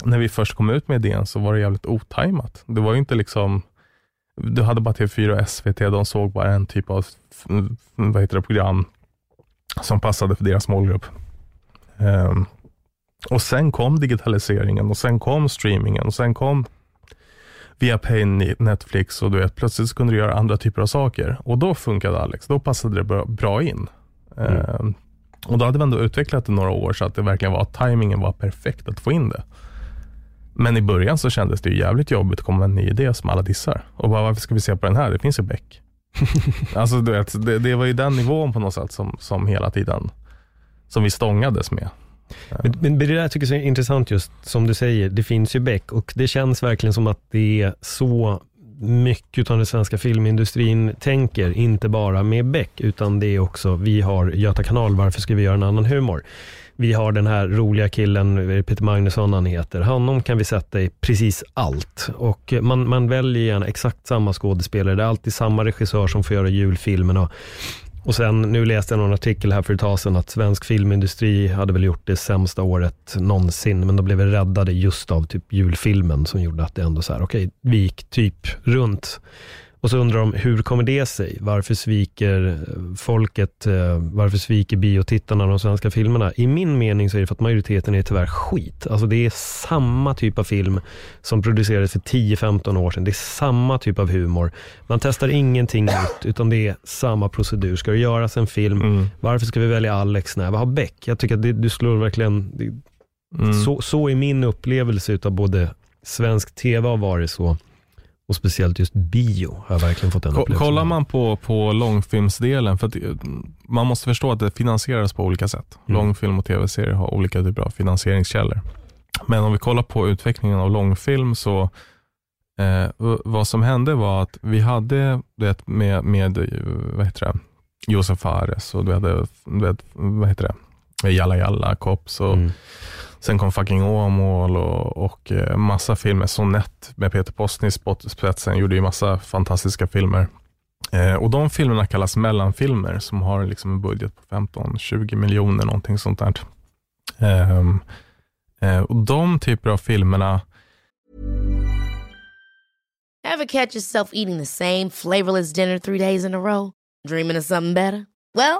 när vi först kom ut med idén så var det jävligt otajmat. Det var ju inte liksom, du hade bara TV4 och SVT, de såg bara en typ av f- vad heter det, program som passade för deras målgrupp. Ehm, och sen kom digitaliseringen och sen kom streamingen och sen kom via Pay Netflix och du vet, plötsligt kunde du göra andra typer av saker. Och då funkade Alex. Då passade det bra, bra in. Mm. Ehm, och då hade vi ändå utvecklat det några år så att det verkligen var, timingen var perfekt att få in det. Men i början så kändes det ju jävligt jobbigt att komma med en ny idé som alla dissar. Och bara, varför ska vi se på den här? Det finns ju Beck. alltså du vet, det, det var ju den nivån på något sätt som, som hela tiden, som vi stångades med. Men, men det där tycker jag är intressant just som du säger, det finns ju Beck och det känns verkligen som att det är så mycket av den svenska filmindustrin tänker, inte bara med Beck, utan det är också, vi har Göta kanal, varför ska vi göra en annan humor? Vi har den här roliga killen, eh, Peter Magnusson han heter, honom kan vi sätta i precis allt. Och eh, man, man väljer gärna exakt samma skådespelare, det är alltid samma regissör som får göra julfilmen. Och, sen, nu läste jag någon artikel här för ett tag sedan att svensk filmindustri hade väl gjort det sämsta året någonsin, men de blev räddade just av typ julfilmen som gjorde att det ändå så här, okej, vi gick typ runt. Och så undrar de, hur kommer det sig? Varför sviker eh, folket, eh, varför sviker biotittarna de svenska filmerna? I min mening så är det för att majoriteten är tyvärr skit. Alltså det är samma typ av film som producerades för 10-15 år sedan. Det är samma typ av humor. Man testar ingenting nytt, utan det är samma procedur. Ska det göras en film, Mm. varför ska vi välja Alex? Nej, vad har Beck? Jag tycker att det, du slår verkligen, det, Mm. så, så är min upplevelse utav både svensk tv har varit så, och speciellt just bio har jag verkligen fått den upplevelsen. Kollar man på, på långfilmsdelen, för att eh, man måste förstå att det finansieras på olika sätt. Mm. Långfilm och tv-serier har olika typer av finansieringskällor. Men om vi kollar på utvecklingen av långfilm så eh, vad som hände var att vi hade det med, med eh, vad heter det, Josef Fares och du hade, du vet, vad heter det, Jalla Jalla, Cops och Mm. Sen kom Fucking Åmål och, och eh, massa filmer. Sonett med Peter Postny i spetsen gjorde ju massa fantastiska filmer. Eh, och De filmerna kallas mellanfilmer som har liksom en budget på 15-20 miljoner, någonting sånt där. Ehm, eh, och De typer av filmerna Ever catch yourself eating the same flavorless dinner three days in a row? Dreaming of something better? Well,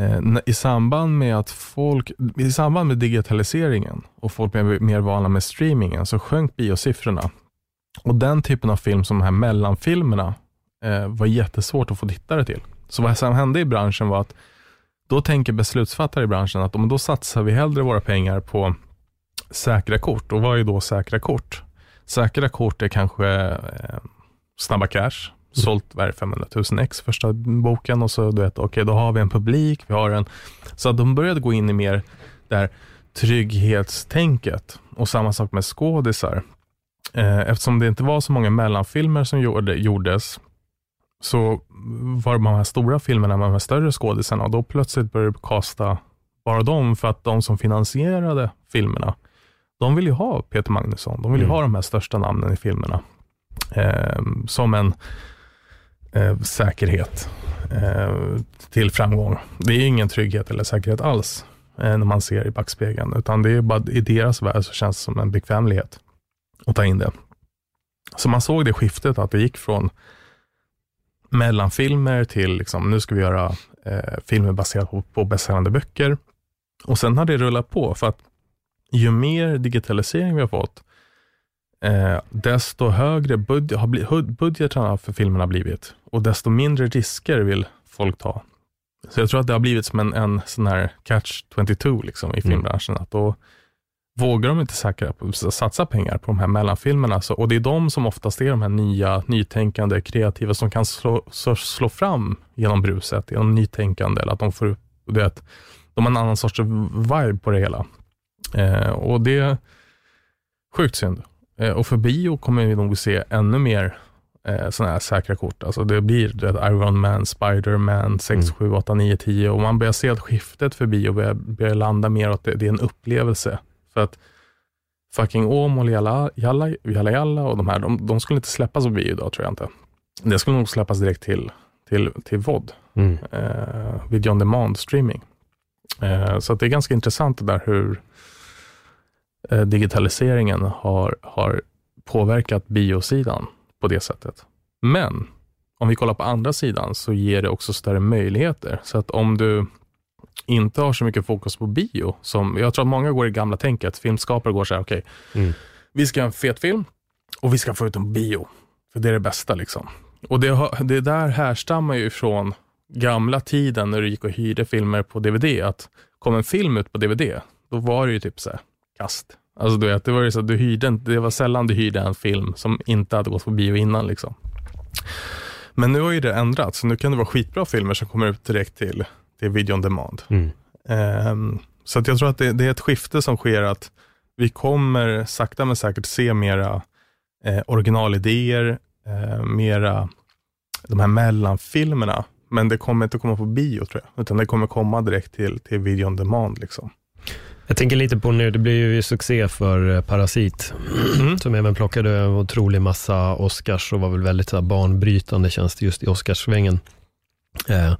Eh, i samband med att folk, i samband med digitaliseringen och folk blev mer vana med streamingen så sjönk biosiffrorna. Och den typen av film som de här mellanfilmerna eh, var jättesvårt att få tittare till. Så vad som hände i branschen var att då tänker beslutsfattare i branschen att om då satsar vi hellre våra pengar på säkra kort. Och vad är då säkra kort? Säkra kort är kanske eh, snabba cash, sålt vad 500 000 ex första boken och så du vet, okej okay, då har vi en publik, vi har en, så de började gå in i mer där trygghetstänket och samma sak med skådisar. Eh, eftersom det inte var så många mellanfilmer som gjorde, gjordes så var det de här stora filmerna med de här större skådisarna och då plötsligt började det kasta bara dem för att de som finansierade filmerna, de vill ju ha Peter Magnusson. De vill ju mm. ha de här största namnen i filmerna eh, som en eh, säkerhet eh, till framgång. Det är ingen trygghet eller säkerhet alls eh, när man ser i backspegeln, utan det är bara i deras värld så känns det som en bekvämlighet att ta in det. Så man såg det skiftet, att det gick från mellanfilmer till, liksom, nu ska vi göra eh, filmer baserat på, på bästsäljande böcker. Och sen har det rullat på, för att ju mer digitalisering vi har fått, eh, desto högre budget, har bli, budgeterna för filmerna blivit och desto mindre risker vill folk ta. Så jag tror att det har blivit som en, en sån här catch 22 liksom, i mm. filmbranschen. Mm. Att då vågar de inte säkra, satsa pengar på de här mellanfilmerna. Så, och det är de som oftast är de här nya, nytänkande, kreativa som kan slå, slå fram genom bruset, genom nytänkande. Eller att de får, du vet, de har en annan sorts vibe på det hela. Eh, och det är sjukt synd. Eh, och för bio kommer vi nog se ännu mer eh, sådana här säkra kort. Alltså det blir vet, Iron Man, Spider-Man, 6, 7, 8, 9, 10 och man börjar se att skiftet för bio börjar, börjar landa mer åt det, det är en upplevelse. För att fucking Åmål, Jalla, Jalla, Jalla, Jalla och de här, de, de, skulle inte släppas på bio idag tror jag inte. Det skulle nog släppas direkt till, till, till VOD, mm. eh, video on demand streaming. Eh, så det är ganska intressant det där hur digitaliseringen har, har påverkat biosidan på det sättet. Men om vi kollar på andra sidan så ger det också större möjligheter. Så att om du inte har så mycket fokus på bio, som jag tror att många går i gamla tänket, filmskapare går så här, okej, okay, mm. vi ska ha en fet film och vi ska få ut en bio, för det är det bästa. liksom. Och det, det där härstammar ju från gamla tiden när du gick och hyrde filmer på DVD, att kom en film ut på DVD, då var det ju typ så här, kast. Alltså du vet, det var ju så du hyrde, det var sällan du hyrde en film som inte hade gått på bio innan. Liksom. Men nu har ju det ändrats, så nu kan det vara skitbra filmer som kommer ut direkt till, till video on demand. Mm. Um, så att jag tror att det, det, är ett skifte som sker, att vi kommer sakta men säkert se mera eh, originalidéer, eh, mera de här mellanfilmerna. Men det kommer inte komma på bio tror jag, utan det kommer komma direkt till, till video on demand. Liksom. Jag tänker lite på nu, det blir ju succé för eh, Parasit, mm. som även plockade en otrolig massa Oscars och var väl väldigt så banbrytande känns det just i Oscarssvängen. Eh,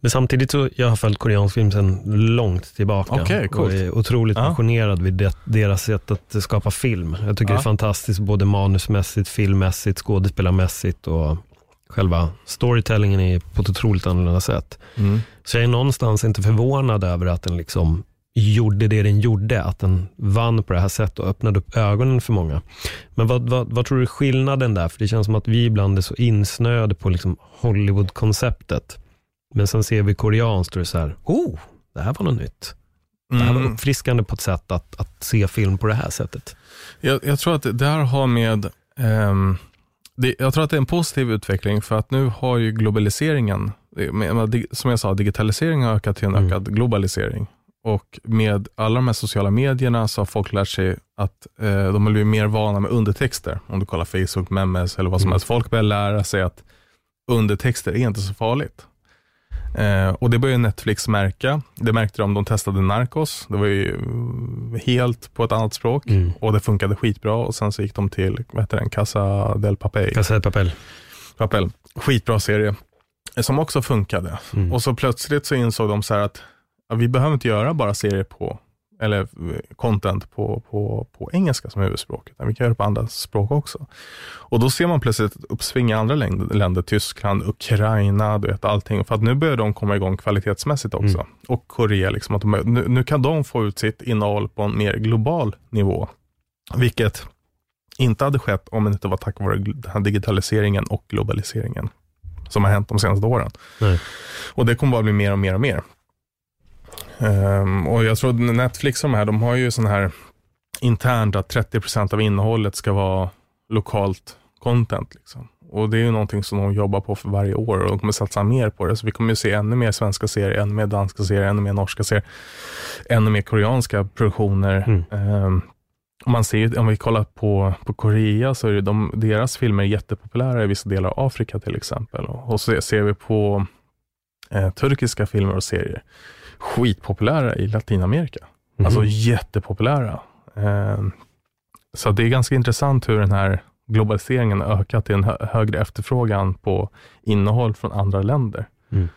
men samtidigt så, jag har följt koreansk film sedan långt tillbaka. Okay. Och är otroligt ja. passionerad vid det, deras sätt att skapa film. Jag tycker ja. det är fantastiskt, både manusmässigt, filmmässigt, skådespelarmässigt och själva storytellingen är på ett otroligt annorlunda sätt. Mm. Så jag är någonstans inte förvånad över att den liksom gjorde det den gjorde, att den vann på det här sättet och öppnade upp ögonen för många. Men vad, vad, vad tror du är skillnaden där? För det känns som att vi ibland är så insnöade på liksom Hollywood-konceptet. Men sen ser vi koreanskt och det är så här, oh, det här var något nytt. Det här var mm. uppfriskande på ett sätt att, att se film på det här sättet. Jag, jag tror att det där har med, um, det, jag tror att det är en positiv utveckling för att nu har ju globaliseringen, som jag sa, digitaliseringen har ökat till en mm. ökad globalisering. Och med alla de här sociala medierna så har folk lärt sig att eh, de har blivit mer vana med undertexter. Om du kollar Facebook, memes eller vad som mm. helst. Folk börjar lära sig att undertexter är inte så farligt. Eh, och det började Netflix märka. Det märkte de, de testade Narcos. Det var ju helt på ett annat språk mm. och det funkade skitbra. Och sen så gick de till, vad heter den, Casa del Papel. Casa del Papel. Papel. Skitbra serie som också funkade. Mm. Och så plötsligt så insåg de så att vi behöver inte göra bara serier på, eller eh, content på, på, på engelska som huvudspråk, utan vi kan göra det på andra språk också. Och då ser man plötsligt ett uppsving i andra länder, Tyskland, Ukraina, du vet allting. För att nu börjar de komma igång kvalitetsmässigt också. Mm. Och Korea, liksom, att de, nu, nu kan de få ut sitt innehåll på en mer global nivå. Vilket inte hade skett om det inte var tack vare den här digitaliseringen och globaliseringen som har hänt de senaste åren. Nej. Och det kommer bara bli mer och mer och mer. Um, och jag tror Netflix och de här, de har ju sån här internt att 30% av innehållet ska vara lokalt content. Liksom. Och Det är ju någonting som de jobbar på för varje år och de kommer satsa mer på det. Så vi kommer ju se ännu mer svenska serier, ännu mer danska serier, ännu mer norska serier, ännu mer koreanska produktioner. Mm. Um, man ser, om vi kollar på, på Korea så är de, deras filmer jättepopulära i vissa delar av Afrika till exempel. Och så ser vi på eh, turkiska filmer och serier skitpopulära i Latinamerika. Mhm. Alltså jättepopulära. Eh, så det är ganska intressant hur den här globaliseringen har ökat till en hö högre efterfrågan på innehåll från andra länder. Mm.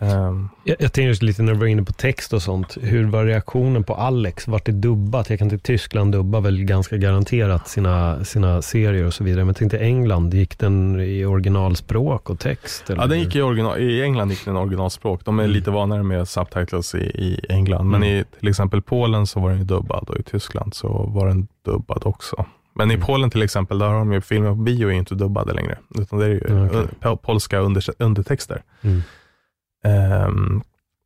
Eh, Jag, jag tänker just lite när du var inne på text och sånt. Hur var reaktionen på Alex? Vart det dubbat? Jag kan till Tyskland dubba väl ganska garanterat sina, sina serier och så vidare. Men jag tänkte England, gick den i originalspråk och text? Eller? ja, den gick i, original, I England gick den originalspråk. De är Mm. lite vanare med subtitles i, i England. Men Mm. i till exempel Polen så var den ju dubbad och i Tyskland så var den dubbad också. Men i Mm. Polen till exempel, där har de ju filmer på bio är inte dubbade längre. Utan det är ju eh, polska under, undertexter. Mm. Ehm,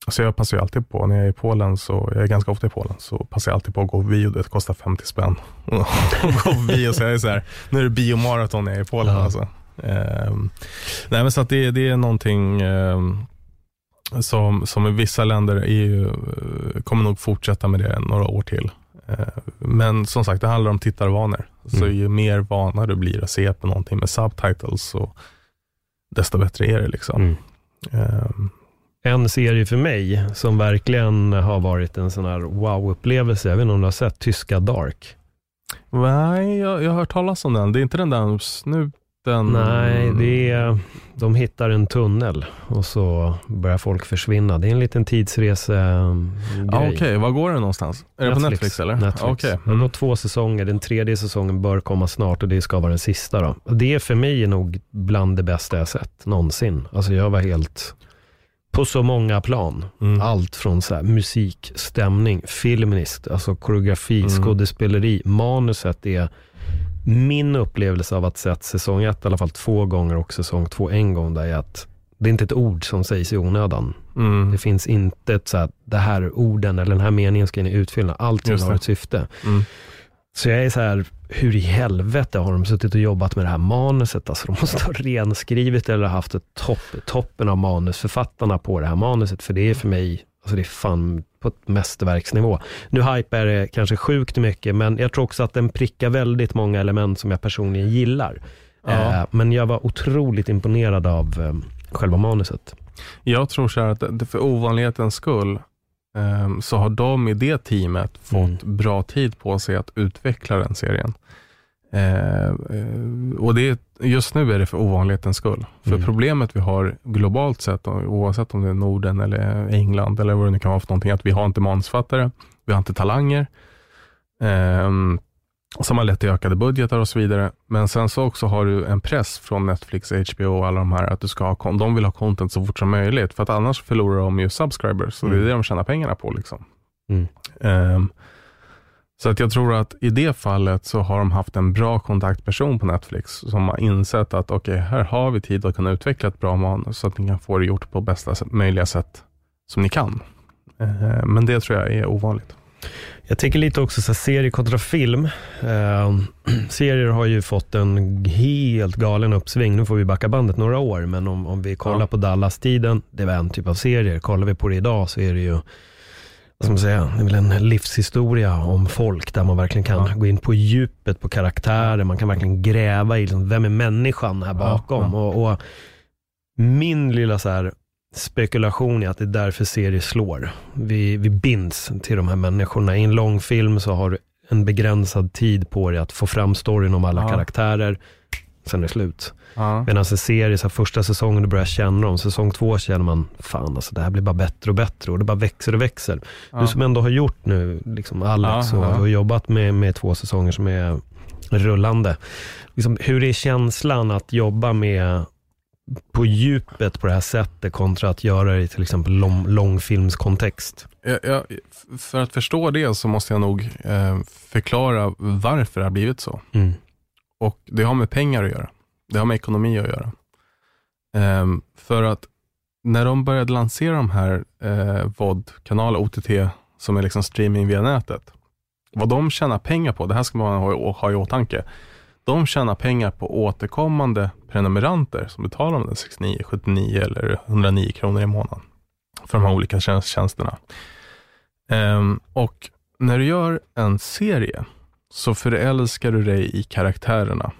så jag passar ju alltid på, när jag är i Polen, så jag är ganska ofta i Polen, så passar jag alltid på att gå bio. Det kostar 50 spänn. Gå bio, så jag är så här, nu är det biomaraton när jag är i Polen. Ja. Alltså. Ehm, nej, men så att det, det är någonting ehm, som, som i vissa länder ju, eh, kommer nog fortsätta med det några år till. Men som sagt, det handlar om tittarvanor. Så Mm. ju mer vana du blir att se på någonting med subtitles, så desto bättre är det. liksom. Mm. En serie för mig som verkligen har varit en sån här wow-upplevelse. Jag vet inte om du har sett tyska Dark? Nej, jag, jag har hört talas om den. Det är inte den där snuten? Nej, det är, de hittar en tunnel och så börjar folk försvinna. Det är en liten tidsrese-grej. Ja, Okej, var går den någonstans? Är det på Netflix eller? Netflix. Har Mm. gått två säsonger. Den tredje säsongen bör komma snart och det ska vara den sista. Då. Det är för mig nog bland det bästa jag sett någonsin. Alltså jag var helt på så många plan. Mm. Allt från så musik, stämning, filmiskt, alltså koreografi, Mm. skådespeleri. Manuset är min upplevelse av att sett säsong ett i alla fall två gånger och säsong två en gång. Där är att det är inte ett ord som sägs i onödan. Mm. Det finns inte ett så här, det här orden eller den här meningen ska in i utfyllnad. Allting har ett syfte. Mm. Så jag är så här, hur i helvete har de suttit och jobbat med det här manuset? Alltså de måste ha renskrivit eller haft ett topp, toppen av manusförfattarna på det här manuset. För det är för mig, alltså det är fan på ett mästerverksnivå. Nu hypar jag det kanske sjukt mycket, men jag tror också att den prickar väldigt många element som jag personligen gillar. Ja. Eh, men jag var otroligt imponerad av eh, själva manuset. Jag tror så här att det- för ovanlighetens skull så har de i det teamet fått Mm. bra tid på sig att utveckla den serien. Eh, eh, och det, just nu är det för ovanlighetens skull. För Mm. problemet vi har globalt sett, oavsett om det är Norden eller England eller vad det nu kan vara för någonting, att vi har inte manusfattare, vi har inte talanger. ehm, som har lett till ökade budgetar och så vidare. Men sen så också har du en press från Netflix, HBO och alla de här att du ska ha, de vill ha content så fort som möjligt. För att annars förlorar de ju subscribers. Så det är Mm. det de tjänar pengarna på. Liksom. Mm. Ehm, så att jag tror att i det fallet så har de haft en bra kontaktperson på Netflix som har insett att okej, här har vi tid att kunna utveckla ett bra manus så att ni kan få det gjort på bästa möjliga sätt som ni kan. Ehm, men det tror jag är ovanligt. Jag tänker lite också så serie kontra film. Eh, serier har ju fått en helt galen uppsving. Nu får vi backa bandet några år, men om, om vi kollar Ja. på Dallas-tiden, det var en typ av serier. Kollar vi på det idag så är det ju, vad ska man säga, det är väl en livshistoria om folk där man verkligen kan Ja. gå in på djupet på karaktärer. Man kan verkligen gräva i liksom, vem är människan här bakom. ja. Och, och min lilla så här spekulation är att det är därför serier slår. Vi, vi binds till de här människorna. I en lång film så har du en begränsad tid på dig att få fram storyn om alla Ja. karaktärer. Sen är det slut. Ja. Medan en serie, så här, första säsongen du börjar känna dem, säsong två känner man, fan alltså det här blir bara bättre och bättre och det bara växer och växer. Ja. Du som ändå har gjort nu, liksom Alex, och har jobbat med, med två säsonger som är rullande. Liksom, hur är känslan att jobba med på djupet på det här sättet kontra att göra det i till exempel lång, långfilmskontext? Jag, jag, för att förstå det så måste jag nog eh, förklara varför det har blivit så. Mm. Och det har med pengar att göra. Det har med ekonomi att göra. Um, för att när de började lansera de här eh, VOD-kanaler, OTT, som är liksom streaming via nätet. Vad de tjänar pengar på, det här ska man ha, ha i åtanke. De tjänar pengar på återkommande prenumeranter som betalar de 69, 79 eller 109 kronor i månaden för de här olika tjänsterna. Um, och när du gör en serie så förälskar du dig i karaktärerna.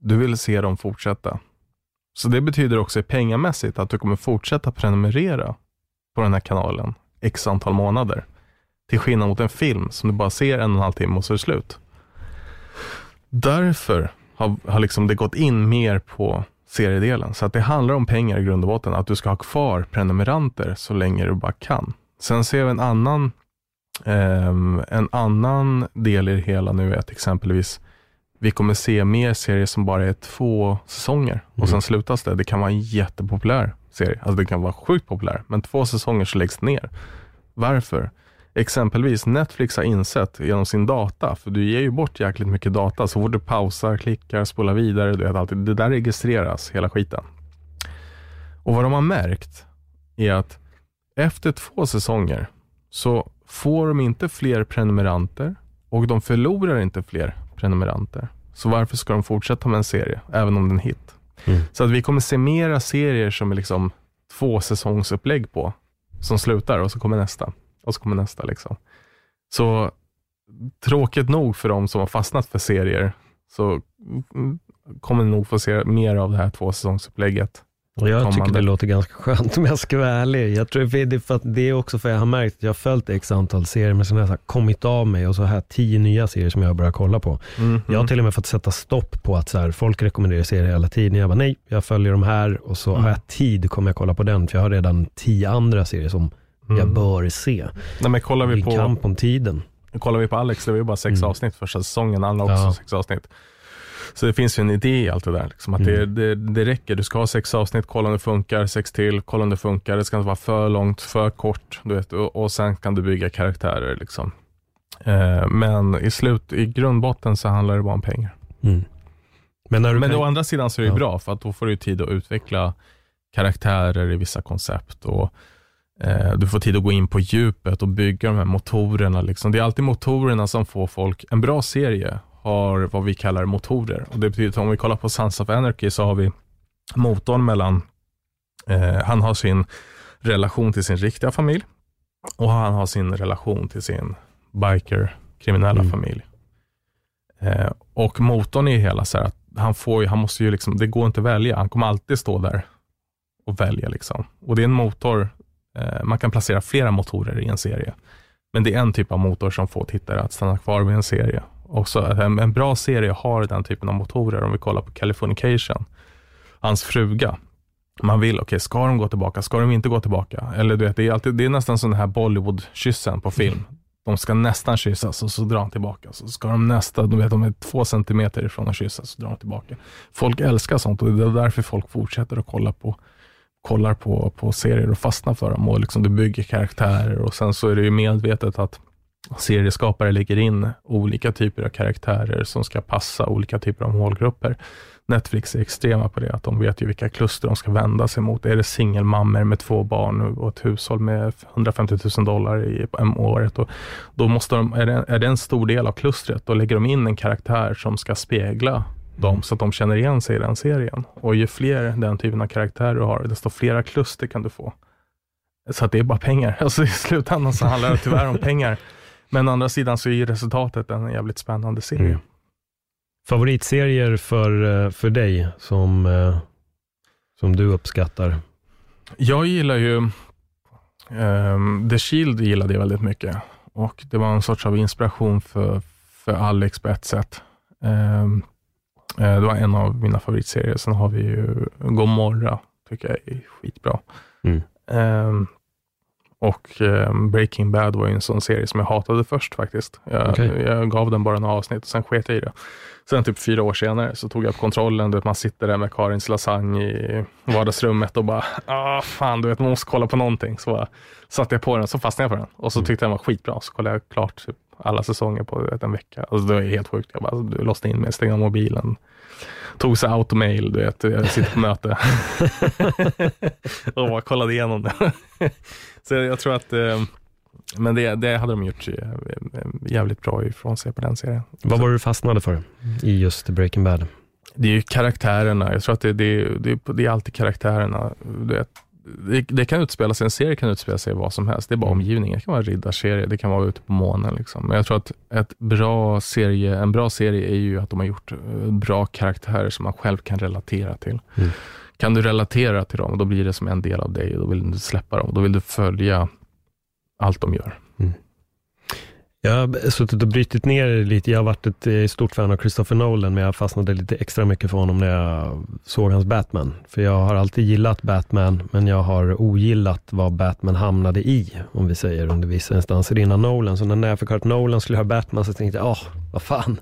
Du vill se dem fortsätta. Så det betyder också pengamässigt att du kommer fortsätta prenumerera på den här kanalen x antal månader. Till skillnad mot en film som du bara ser en och en halv timme och så är det slut. Därför har, har liksom det gått in mer på seriedelen. Så att det handlar om pengar i grund och botten. Att du ska ha kvar prenumeranter så länge du bara kan. Sen ser vi en annan, eh, en annan del i det hela nu är att exempelvis vi kommer se mer serier som bara är två säsonger och mm. sen slutas det. Det kan vara en jättepopulär serie. Alltså det kan vara sjukt populär, men två säsonger så läggs det ner. Varför? Exempelvis Netflix har insett genom sin data, för du ger ju bort jäkligt mycket data. Så fort du pausar, klickar, spolar vidare, du vet alltid, det där registreras, hela skiten. Och vad de har märkt är att efter två säsonger så får de inte fler prenumeranter och de förlorar inte fler prenumeranter. Så varför ska de fortsätta med en serie, även om den är en hit? Mm. Så att vi kommer se mera serier som är liksom två säsongsupplägg på, som slutar och så kommer nästa och så kommer nästa. Liksom. Så tråkigt nog för de som har fastnat för serier, så kommer ni nog få se mer av det här tvåsäsongsupplägget. Och jag kommande. tycker det låter ganska skönt om jag ska vara ärlig. Jag tror det är, för att det är också för att jag har märkt att jag har följt x antal serier, men sen har jag kommit av mig och så har jag tio nya serier som jag har börjat kolla på. Mm, jag har till och med fått sätta stopp på att så här, folk rekommenderar serier hela tiden. Jag bara nej, jag följer de här och så mm. har jag tid kommer jag kolla på den, för jag har redan tio andra serier som mm. jag bör se. Nej, men kollar vi på, kamp om tiden. Kollar vi på Alex, det var ju bara sex mm. avsnitt första säsongen, alla också ja. sex avsnitt. Så det finns ju en idé i allt det där. Liksom, att mm. det, det, det räcker. Du ska ha sex avsnitt, kolla om det funkar, sex till, kolla om det funkar. Det ska inte vara för långt, för kort. Du vet, och, och sen kan du bygga karaktärer. Liksom. Eh, men i slut, i grundbotten så handlar det bara om pengar. Mm. Men, när du men kan... å andra sidan så är det ja. bra, för att då får du tid att utveckla karaktärer i vissa koncept. Och Du får tid att gå in på djupet och bygga de här motorerna. Liksom. Det är alltid motorerna som får folk, en bra serie har vad vi kallar motorer. Och det betyder att om vi kollar på Sons of Anarchy så har vi motorn mellan, eh, han har sin relation till sin riktiga familj och han har sin relation till sin biker, kriminella mm. familj. Eh, och motorn är hela så här att han får ju, han måste ju liksom, det går inte att välja. Han kommer alltid stå där och välja liksom. Och det är en motor, eh, man kan placera flera motorer i en serie. Men det är en typ av motor som får tittare att stanna kvar vid en serie också. En, en bra serie har den typen av motorer. Om vi kollar på Californication, hans fruga. Man vill, okej, okay, ska de gå tillbaka? Ska de inte gå tillbaka? Eller du vet, det är, alltid, det är nästan som den här Bollywood-kyssen på film. De ska nästan kyssas och så drar han tillbaka. Så ska de nästa, du vet, de är två centimeter ifrån att kyssas så drar de tillbaka. Folk älskar sånt och det är därför folk fortsätter att kolla på kollar på, på serier och fastnar för dem. Och liksom du bygger karaktärer och sen så är det ju medvetet att serieskapare lägger in olika typer av karaktärer som ska passa olika typer av målgrupper. Netflix är extrema på det, att de vet ju vilka kluster de ska vända sig mot. Är det singelmammor med två barn och ett hushåll med 150 000 dollar i om året, och då måste de, är, det, är det en stor del av klustret, då lägger de in en karaktär som ska spegla dem så att de känner igen sig i den serien. Och ju fler den typen av karaktärer du har, desto flera kluster kan du få. Så att det är bara pengar. Alltså i slutändan så handlar det tyvärr om pengar. Men å andra sidan så är resultatet en jävligt spännande serie. Mm. Favoritserier för, eh, för dig som, eh, som du uppskattar? Jag gillar ju um, The Shield gillade jag väldigt mycket och det var en sorts av inspiration för, för Alex på ett sätt. Um, det var en av mina favoritserier. Sen har vi ju Gomorra, tycker jag är skitbra. Mm. Um, och eh, Breaking Bad var ju en sån serie som jag hatade först faktiskt. Jag, okay. jag gav den bara några avsnitt och sen sket jag i det. Sen typ fyra år senare så tog jag upp kontrollen. Du vet, man sitter där med Karins lasagne i vardagsrummet och bara, ah fan, du vet, man måste kolla på någonting. Så bara, satte jag på den, så fastnade jag på den och så mm. tyckte jag den var skitbra. Så kollade jag klart typ alla säsonger på vet, en vecka. Alltså, det var helt sjukt. Jag bara, du lossade in mig, stängde av mobilen, tog sig automail, du vet, jag sitter på möte. och bara kollade igenom det. så jag tror att, eh, men det, det hade de gjort eh, jävligt bra ifrån sig på den serien. Vad var det du fastnade för i just Breaking Bad? Det är ju karaktärerna. Jag tror att det, det, det, det är alltid karaktärerna. Det, det, det, kan utspela sig, en serie kan utspela sig vad som helst. Det är bara omgivningen. Det kan vara en riddarserie, det kan vara ute på månen. Liksom. Men jag tror att ett bra serie, en bra serie är ju att de har gjort eh, bra karaktärer som man själv kan relatera till. Mm. Kan du relatera till dem, då blir det som en del av dig då vill du släppa dem. Då vill du följa allt de gör. Jag har suttit och brytit ner det lite. Jag har varit ett eh, stort fan av Christopher Nolan, men jag fastnade lite extra mycket för honom när jag såg hans Batman. För jag har alltid gillat Batman, men jag har ogillat vad Batman hamnade i, om vi säger, under vissa instanser innan Nolan. Så när jag fick höra att Nolan skulle göra Batman, så tänkte jag, åh, vad fan.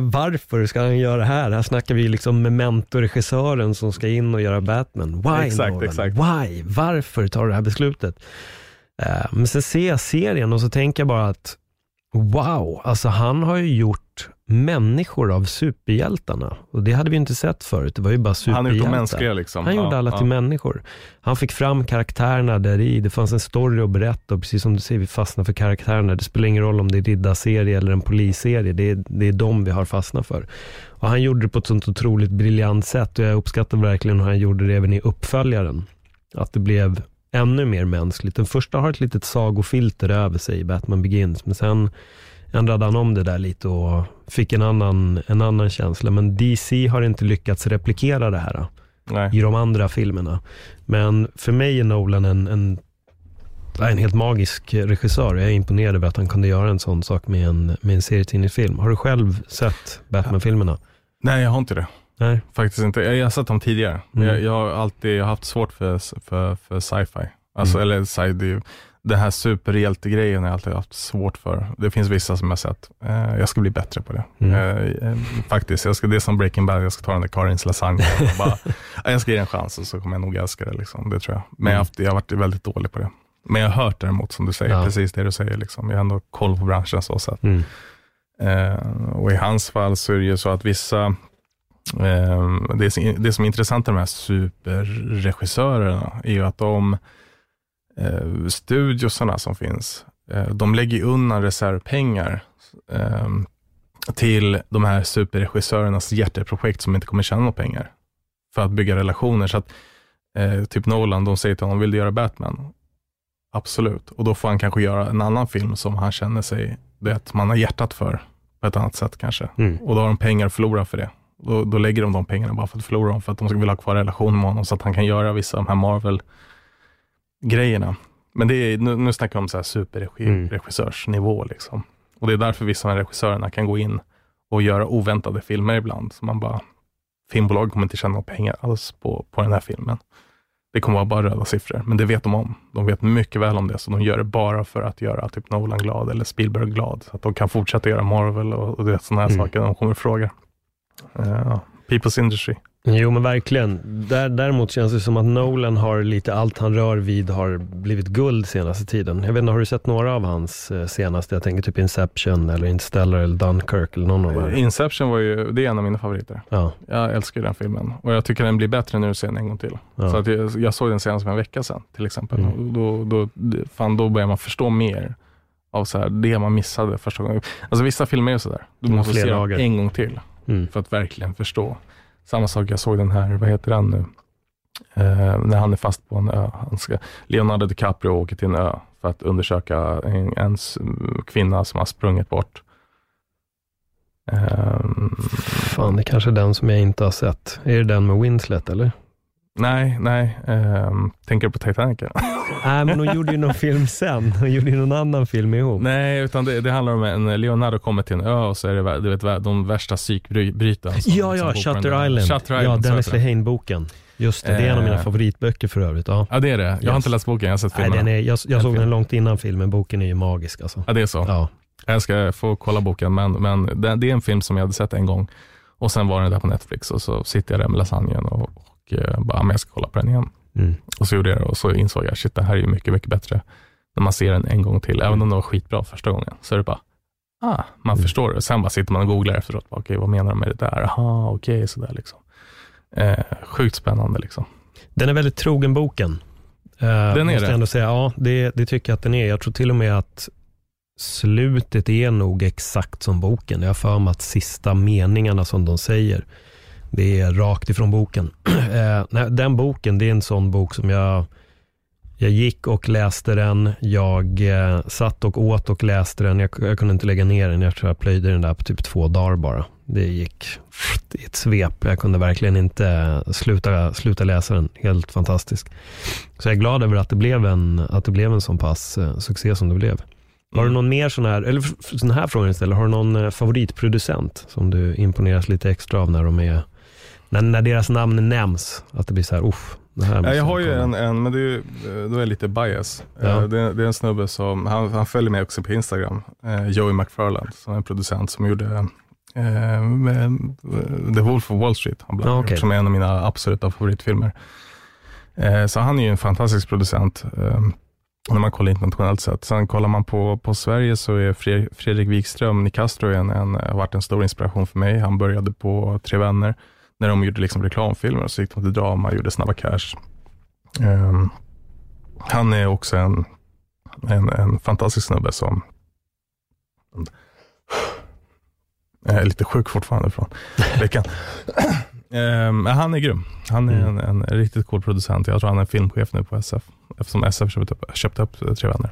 Varför ska han göra det här? Här snackar vi liksom med mentorregissören som ska in och göra Batman. Why exakt, Nolan? Exakt. Why? Varför tar du det här beslutet? Eh, men sen ser jag serien och så tänker jag bara att wow, alltså han har ju gjort människor av superhjältarna. Och det hade vi inte sett förut. Det var ju bara superhjältar. Han gjorde mänskliga liksom. Han gjorde alla ja. till människor. Han fick fram karaktärerna där i. Det fanns en story att berätta och precis som du säger, vi fastnar för karaktärerna. Det spelar ingen roll om det är riddarserie eller en polisserie. Det är, det är de vi har fastnat för. Och han gjorde det på ett sånt otroligt briljant sätt och jag uppskattar verkligen hur han gjorde det även i uppföljaren. Att det blev ännu mer mänskligt. Den första har ett litet sagofilter över sig i Batman Begins, men sen ändrade han om det där lite och fick en annan, en annan känsla. Men DC har inte lyckats replikera det här Nej. i de andra filmerna. Men för mig är Nolan en, en, en helt magisk regissör. Jag är imponerad över att han kunde göra en sån sak med en, med en serietidningsfilm. Har du själv sett Batman-filmerna? Nej, jag har inte det. Nej. Faktiskt inte. Jag har sett dem tidigare. Mm. Jag, jag, har alltid haft svårt för, för, för sci-fi. Alltså, mm. eller sci det, den här superhjältegrejen har jag alltid haft svårt för. Det finns vissa som jag sett. Eh, jag ska bli bättre på det. Mm. Eh, eh faktiskt, jag ska, det är som Breaking Bad, jag ska ta den där Karins lasagne och bara, jag ska ge det en chans och så kommer jag nog älska det. Liksom. Det tror jag. Men jag, har haft, jag har varit väldigt dålig på det. Men jag har hört däremot, som du säger, ja. precis det du säger. Liksom. Jag har ändå koll på branschen så sätt. Mm. Eh, och i hans fall så är det ju så att vissa det, det som är intressant med de här superregissörerna är ju att de eh, studiosarna som finns, eh, de lägger undan reservpengar ehm, till de här superregissörernas hjärteprojekt som inte kommer tjäna några pengar för att bygga relationer. Så att, eh, typ Nolan, de säger till honom, vill du göra Batman? Absolut. Och då får han kanske göra en annan film som han känner sig, det man har hjärtat för på ett annat sätt kanske. Mm. Och då har de pengar att förlora för det. Då, då lägger de de pengarna bara för att förlora dem, för att de vill ha kvar relationen med honom, så att han kan göra vissa av de här Marvel-grejerna. Men det är, nu, nu snackar vi om så här superregissörsnivå. Mm. Liksom. Och det är därför vissa av regissörerna kan gå in och göra oväntade filmer ibland. Så man bara, filmbolag kommer inte tjäna några pengar alls på, på den här filmen. Det kommer vara bara röda siffror, men det vet de om. De vet mycket väl om det, så de gör det bara för att göra typ Nolan glad eller Spielberg glad. Så att de kan fortsätta göra Marvel och, och sådana här mm. saker. De kommer fråga. Uh, people's industry. Jo men verkligen. Däremot känns det som att Nolan har lite allt han rör vid har blivit guld senaste tiden. Jag vet inte, har du sett några av hans eh, senaste? Jag tänker typ Inception eller Interstellar eller Dunkirk eller någon av dem. Inception var ju, det är en av mina favoriter. Ja. Jag älskar den filmen och jag tycker den blir bättre när du ser den en gång till. Ja. Så att jag, jag, såg den senast för en vecka sedan till exempel. Mm. Då, då, fan, då börjar man förstå mer av så här, det man missade första gången. Alltså vissa filmer är sådär, du måste se dem en gång till mm. för att verkligen förstå. Samma sak, jag såg den här, vad heter den nu? Eh, när han är fast på en ö. Han ska, Leonardo DiCaprio åker till en ö för att undersöka en, en kvinna som har sprungit bort. Um, Fan, det är kanske är den som jag inte har sett. Är det den med Winslet eller? Nej, nej. Um, tänker du på Titanic? nej, men hon gjorde ju någon film sen. Hon gjorde ju någon annan film ihop. Nej, utan det, det handlar om en Leonardo kommer till en ö och så är det du vet, de värsta psykbrytarna. Ja, ja, Shutter Island. Shutter Island. Ja, Dennis Lehane-boken. Just det, det är en av mina eh. favoritböcker för övrigt. Ja, ja det är det. Jag yes. har inte läst boken, jag har sett filmen. Nej, den är, jag jag såg den långt innan filmen, boken är ju magisk alltså. Ja, det är så? Ja. Jag ska få kolla boken, men, men det, det är en film som jag hade sett en gång. Och sen var den där på Netflix och så sitter jag där med lasagnen och och eh, bara, men jag ska kolla på den igen. Mm. Och så gjorde jag det och så insåg jag, shit det här är ju mycket, mycket bättre. när man ser den en gång till, även om den var skitbra första gången, så är det bara, ah, man Mm. förstår det. Sen bara sitter man och googlar efteråt, okej, okay, vad menar de med det där? Aha, okej, okay, sådär liksom. Eh, sjukt spännande liksom. Den är väldigt trogen boken. Uh, Den är måste det? jag ändå säga. Ja, det, det tycker jag att den är. Jag tror till och med att slutet är nog exakt som boken. Jag har för mig att sista meningarna som de säger, det är rakt ifrån boken. Eh, den boken, det är en sån bok som jag jag gick och läste den, jag eh, satt och åt och läste den. Jag, jag, kunde inte lägga ner den, jag tror jag plöjde den där på typ två dagar bara. Det gick i ett svep. Jag kunde verkligen inte sluta, sluta läsa den. Helt fantastisk. Så jag är glad över att det blev en, att det blev en sån pass eh, succé som det blev. Har du någon mer sån här, eller sån här fråga istället, har du någon eh, favoritproducent som du imponeras lite extra av när de är, när, när deras namn nämns? Att det blir så här, uff, Ja, jag har ju en, en men det är, ju- då är lite bias. Ja. Eh, Det, är, det är en snubbe som, han, han följer mig också på Instagram, eh, Joey McFarland, som är en producent som gjorde eh, The Wolf of Wall Street, han bland okej. som är en av mina absoluta favoritfilmer. Så han är ju en fantastisk producent, när man kollar internationellt sett. Sen kollar man på, på Sverige så är Fre- Fredrik Wikström, Nicastro, en, en, har varit en stor inspiration för mig. Han började på Tre Vänner, när de gjorde liksom reklamfilmer, så gick de till drama, gjorde Snabba Cash. Ehm, han är också en, en, en fantastisk snubbe som jag är lite sjuk fortfarande från veckan. Men han är grym. Han är Mm. en, en riktigt cool producent. Jag tror han är filmchef nu på SF, eftersom SF köpte upp, köpte upp Tre Vänner.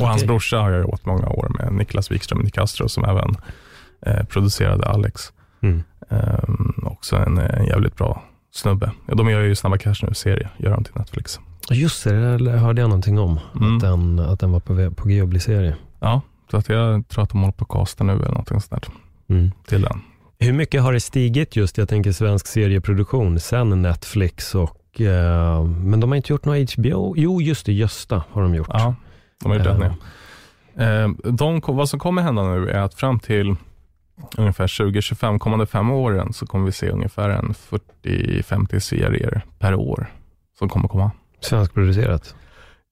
Och hans Okej. brorsa har jag jobbat många år med, Niklas Wikström Nicastro, som även eh, producerade Alex. Mm. Ehm, också en, en jävligt bra snubbe. Ja, de gör ju Snabba Cash nu, serie, gör de till Netflix. Just det, det hörde jag någonting om. Mm. Att, den, att den var på, på G att bli serie. Ja, så att jag tror att de håller på att casta nu eller någonting sånt där Mm. till den. Hur mycket har det stigit just, jag tänker svensk serieproduktion, sen Netflix och, eh, men de har inte gjort några HBO? Jo, just det, Gösta har de gjort. Ja, de har gjort Eh, ja. Ehm, de, vad som kommer hända nu är att fram till ungefär 2025, kommande fem åren, så kommer vi se ungefär en 40-50 serier per år som kommer komma. Svenskproducerat.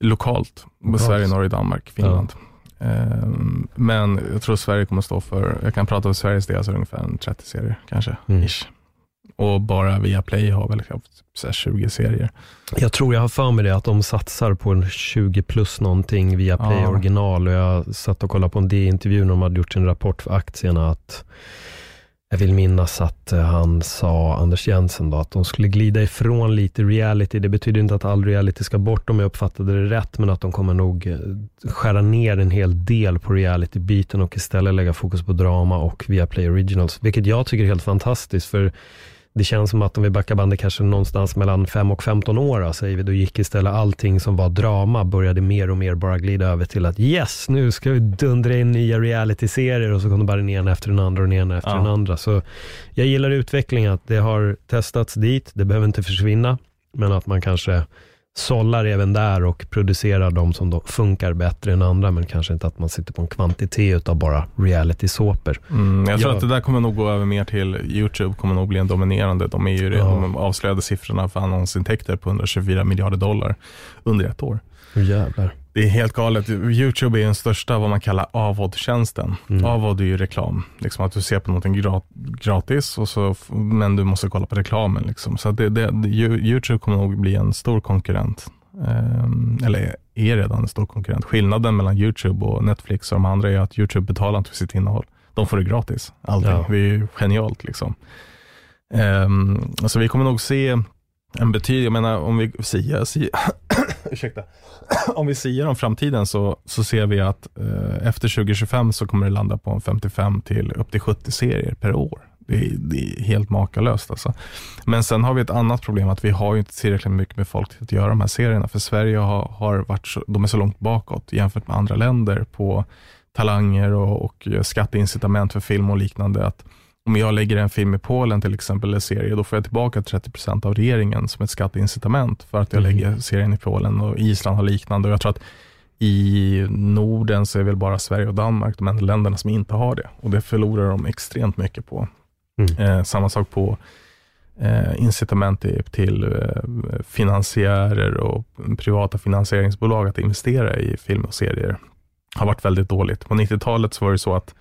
Lokalt, Lokalt. Sverige, Norge, Danmark, Finland. Ehm, men jag tror Sverige kommer stå för, jag kan prata om Sveriges del, så ungefär en 30 serier kanske. Mm. Ish. Och bara via Play har väl så här 20 serier. Jag tror jag har för mig det, att de satsar på en 20 plus någonting via Play Ja. original. Och jag satt och kollade på en D-intervju när de hade gjort sin rapport för aktierna. att jag vill minnas att eh, han sa, Anders Jensen, då, att de skulle glida ifrån lite reality. Det betyder inte att all reality ska bort om jag uppfattade det rätt, men att de kommer nog eh, skära ner en hel del på reality-biten och istället lägga fokus på drama och via Play Originals. Vilket jag tycker är helt fantastiskt, för det känns som att om vi backar bandet kanske någonstans mellan 5 och 15 år, då, säger vi, då gick istället allting som var drama, började mer och mer bara glida över till att yes, nu ska vi dundra in nya reality-serier och så kom det bara den ena efter den andra och den ena efter Ja. den andra. Så jag gillar utvecklingen, att det har testats dit, det behöver inte försvinna, men att man kanske sållar även där och producerar de som då funkar bättre än andra, men kanske inte att man sitter på en kvantitet av bara reality-såpor. Mm, jag tror Ja. att det där kommer nog gå över mer till YouTube, kommer nog bli en dominerande. De är ju redan, Ja. de avslöjade siffrorna för annonsintäkter på 124 miljarder dollar under ett år. Hur jävlar. Det är helt galet. YouTube är den största vad man kallar AVOD-tjänsten. Mm. AVOD är ju reklam. Liksom att du ser på någonting gra- gratis, och så, men du måste kolla på reklamen. Liksom. Så det, det, YouTube kommer nog bli en stor konkurrent. Ehm, eller är redan en stor konkurrent. Skillnaden mellan YouTube och Netflix och de andra är att YouTube betalar inte för sitt innehåll. De får det gratis, allting. Ja. Det är ju genialt. Liksom. Um, alltså vi kommer nog se en betydelse, jag menar om vi siar, ursäkta, om vi säger om framtiden så, så ser vi att eh, efter 2025 så kommer det landa på en 55 till upp till 70 serier per år. Det är, det är helt makalöst alltså. Men sen har vi ett annat problem att vi har ju inte tillräckligt mycket med folk till att göra de här serierna. För Sverige har, har varit så, de är så långt bakåt jämfört med andra länder på talanger och, och skatteincitament för film och liknande. Att om jag lägger en film i Polen till exempel, eller serie, då får jag tillbaka 30% av regeringen som ett skatteincitament för att jag Mm. lägger serien i Polen och Island har liknande. Och jag tror att i Norden så är väl bara Sverige och Danmark de enda länderna som inte har det. Och det förlorar de extremt mycket på. Mm. Eh, samma sak på eh, incitament till, eh, finansiärer och privata finansieringsbolag att investera i film och serier har varit väldigt dåligt. På 90-talet så var det så att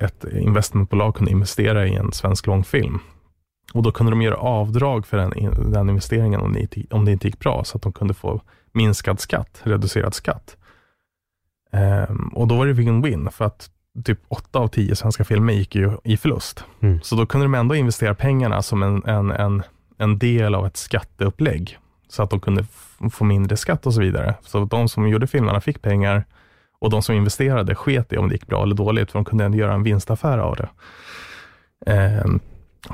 ett investmentbolag kunde investera i en svensk långfilm och då kunde de göra avdrag för den, den investeringen om det, om det inte gick bra, så att de kunde få minskad skatt, reducerad skatt. Um, och då var det win-win, för att typ åtta av tio svenska filmer gick ju i förlust. Mm. Så då kunde de ändå investera pengarna som en, en, en, en del av ett skatteupplägg, så att de kunde få mindre skatt och så vidare. Så de som gjorde filmerna fick pengar och de som investerade sket i om det gick bra eller dåligt, för de kunde ändå göra en vinstaffär av det. Um,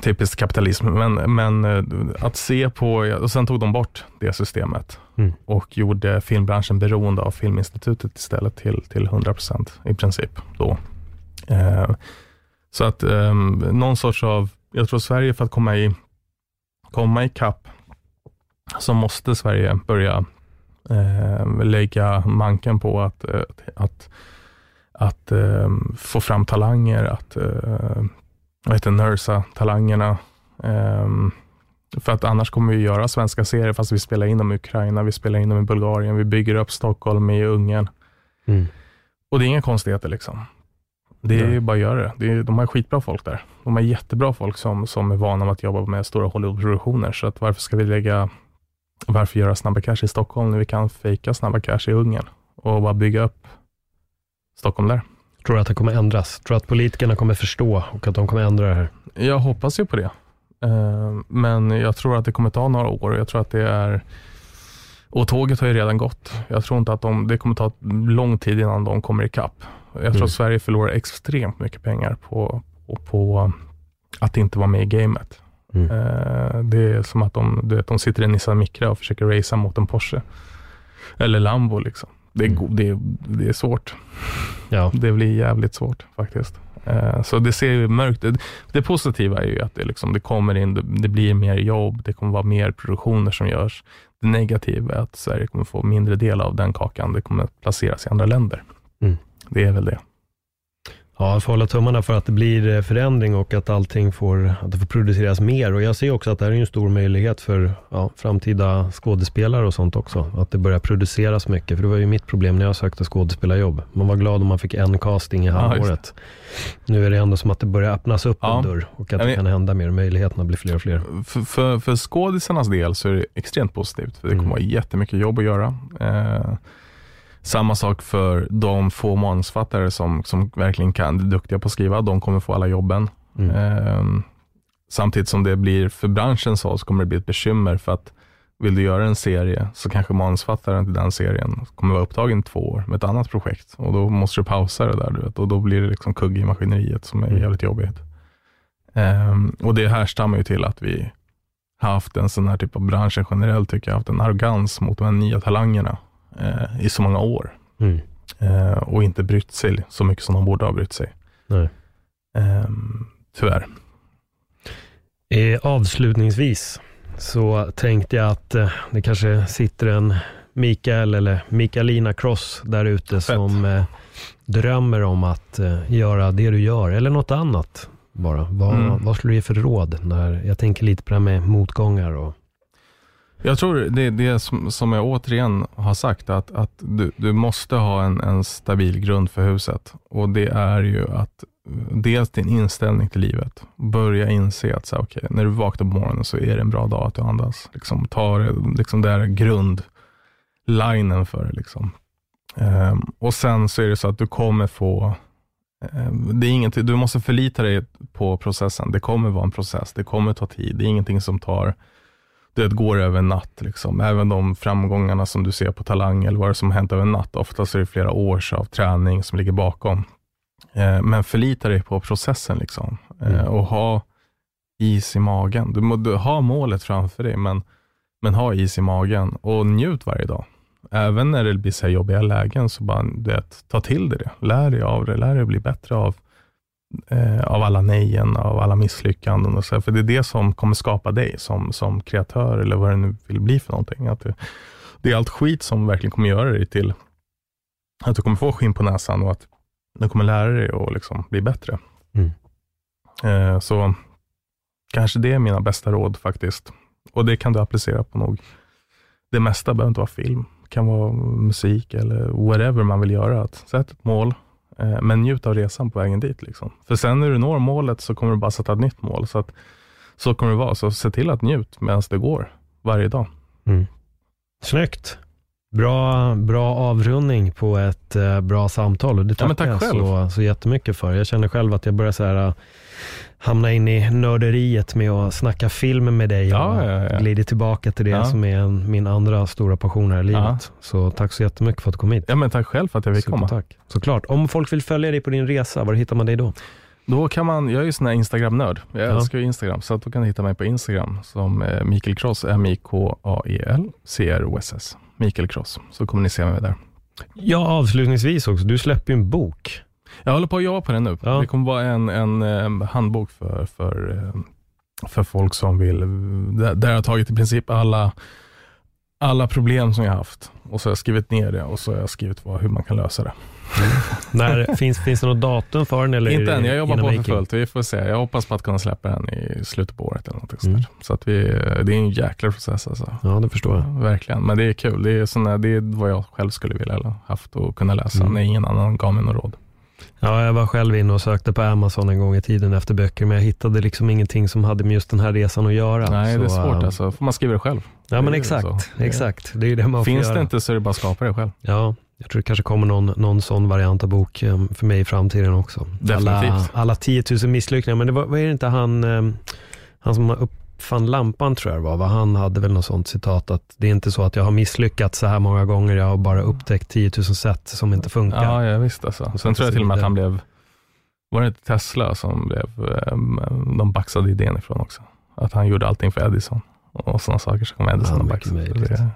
Typiskt kapitalism, men, men eh, att se på, och sen tog de bort det systemet mm. och gjorde filmbranschen beroende av Filminstitutet istället till, till 100 procent i princip. Då. Eh, så att eh, någon sorts av, jag tror Sverige för att komma i, komma i kapp så måste Sverige börja eh, lägga manken på att, eh, att, att eh, få fram talanger, att eh, vad heter Nursa-talangerna. Um, för att annars kommer vi göra svenska serier fast vi spelar in dem i Ukraina, vi spelar in dem i Bulgarien, vi bygger upp Stockholm i Ungern. Mm. Och det är inga konstigheter liksom. Det är ju bara att göra det. det är, de har skitbra folk där. De har jättebra folk som, som är vana med att jobba med stora Hollywoodproduktioner. Så att varför ska vi lägga, varför göra Snabba Cash i Stockholm när vi kan fejka Snabba Cash i Ungern och bara bygga upp Stockholm där? Tror du att det kommer ändras? Tror du att politikerna kommer förstå och att de kommer ändra det här? Jag hoppas ju på det. Eh, men jag tror att det kommer ta några år. Jag tror att det är och tåget har ju redan gått. Jag tror inte att de, det kommer ta lång tid innan de kommer ikapp. Jag tror mm. att Sverige förlorar extremt mycket pengar på, på, på att inte vara med i gamet. Mm. Eh, det är som att de, du vet, de sitter i en Nissan Micra och försöker racea mot en Porsche. Eller Lambo. Liksom. Det, är, mm. det, det är svårt. Ja. Det blir jävligt svårt faktiskt. Eh, så det ser ju mörkt ut. Det positiva är ju att det, liksom, det kommer in, det blir mer jobb, det kommer vara mer produktioner som görs. Det negativa är att Sverige kommer få mindre del av den kakan. Det kommer att placeras i andra länder. Mm. Det är väl det. Ja, jag får hålla tummarna för att det blir eh, förändring och att allting får, att det får produceras mer. Och jag ser också att det här är en stor möjlighet för ja, framtida skådespelare och sånt också. Att det börjar produceras mycket. För det var ju mitt problem när jag sökte skådespelarjobb. Man var glad om man fick en casting i halvåret. Ja, nu är det ändå som att det börjar öppnas upp ja. en dörr och att det kan hända mer. Möjligheterna blir fler och fler. För, för, för skådisarnas del så är det extremt positivt. För det kommer mm. vara jättemycket jobb att göra. Eh, samma sak för de få manusfattare som, som verkligen kan, är duktiga på att skriva. De kommer få alla jobben. Mm. Eh, samtidigt som det blir, för branschen så, så kommer det bli ett bekymmer för att vill du göra en serie så kanske manusfattaren till den serien kommer vara upptagen två år med ett annat projekt och då måste du pausa det där du vet, och då blir det liksom kugg i maskineriet som är mm. jävligt jobbigt. Um, och det härstammar ju till att vi haft en sån här typ av branschen generellt tycker jag, haft en arrogans mot de här nya talangerna eh, i så många år. Mm. Eh, och inte brytt sig så mycket som de borde ha brytt sig. Nej. Eh, tyvärr. Avslutningsvis så tänkte jag att eh, det kanske sitter en Mikael eller Mikaelina Cross där ute som eh, drömmer om att eh, göra det du gör eller något annat bara. Vad, mm. vad skulle du ge för råd? När, jag tänker lite på det här med motgångar och jag tror det är det som, som jag återigen har sagt, att, att du, du måste ha en, en stabil grund för huset. Och det är ju att dels din inställning till livet. Börja inse att så, okay, när du vaknar på morgonen så är det en bra dag att du andas. Liksom, ta liksom, det är grundlinen för det. Liksom. Um, och sen så är det så att du kommer få um, det är ingenting, du måste förlita dig på processen. Det kommer vara en process. Det kommer ta tid. Det är ingenting som tar det går över en natt. Liksom. Även de framgångarna som du ser på Talang eller vad det som har hänt över en natt. Oftast är det flera års av träning som ligger bakom. Eh, men förlita dig på processen liksom. eh, mm. och ha is i magen. Du, må, du ha målet framför dig, men, men ha is i magen och njut varje dag. Även när det blir så jobbiga lägen, så bara vet, ta till dig det. Lär dig av det, lär dig bli bättre av eh, av alla nejen, av alla misslyckanden. Och så, för det är det som kommer skapa dig som, som kreatör eller vad det nu vill bli för någonting. Att det, det är allt skit som verkligen kommer göra dig till att du kommer få skinn på näsan och att du kommer lära dig att liksom bli bättre. Mm. Eh, så kanske det är mina bästa råd faktiskt. Och det kan du applicera på nog det mesta. behöver inte vara film. Det kan vara musik eller whatever man vill göra. Att sätt ett mål, men njut av resan på vägen dit. Liksom. För sen när du når målet så kommer du bara sätta ett nytt mål. Så, att, så kommer det vara. Så se till att njut medan det går varje dag. Mm. Snyggt. Bra, bra avrundning på ett uh, bra samtal och det tackar ja, tack jag så, så jättemycket för. Jag känner själv att jag börjar så här, hamna in i nörderiet med att snacka film med dig ja, och ja, ja. glider tillbaka till det Ja. som är en, min andra stora passion här i livet. Ja. Så tack så jättemycket för att du kom hit. Ja, men tack själv för att jag fick komma. Tack. Såklart. Om folk vill följa dig på din resa, var hittar man dig då? Då kan man, jag är ju sån här Instagram-nörd. Jag Ja. älskar ju Instagram, så att då kan du hitta mig på Instagram som eh, Mikael Kross, M-I-K-A-E-L, C-R-O-S-S. Mikael Kross, så kommer ni se mig där. Ja, avslutningsvis också. Du släpper ju en bok. Jag håller på att jobba på den nu. Ja. Det kommer vara en, en eh, handbok för, för, eh, för folk som vill, där, jag har tagit i princip alla, alla problem som jag haft. Och så har jag skrivit ner det och så har jag skrivit vad, hur man kan lösa det. När, finns, finns det något datum för den? Eller Inte än, jag jobbar på för fullt. Vi får se. Jag hoppas på att kunna släppa den i slutet på året eller något Mm. Så att vi, det är en jäkla process alltså. Ja, det förstår jag. Verkligen, men det är kul. Det är, såna, det är vad jag själv skulle vilja ha haft och kunna läsa Mm. när ingen annan gav mig något råd. Ja, jag var själv inne och sökte på Amazon en gång i tiden efter böcker, men jag hittade liksom ingenting som hade med just den här resan att göra. Nej, det är Så, svårt äh, alltså. får man skriva det själv. Ja, Det men är exakt. så. Det- Exakt. Det är det man Finns göra. det inte så är det bara att skapa det själv. Ja, jag tror det kanske kommer någon, någon sån variant av bok eh, för mig i framtiden också. Alla, Definitivt. alla 10 000 misslyckningar, men det var, var det inte han, eh, han som uppfann lampan tror jag det var, va? han hade väl något sånt citat att det är inte så att jag har misslyckats så här många gånger, jag har bara upptäckt 10 000 sätt som inte funkar. Ja, ja visst alltså. Och Sen tror jag till och med att han blev, var det inte Tesla som blev, um, de baxade idén ifrån också? Att han gjorde allting för Edison och sådana saker så kom Edison Ja, möjligt. Det-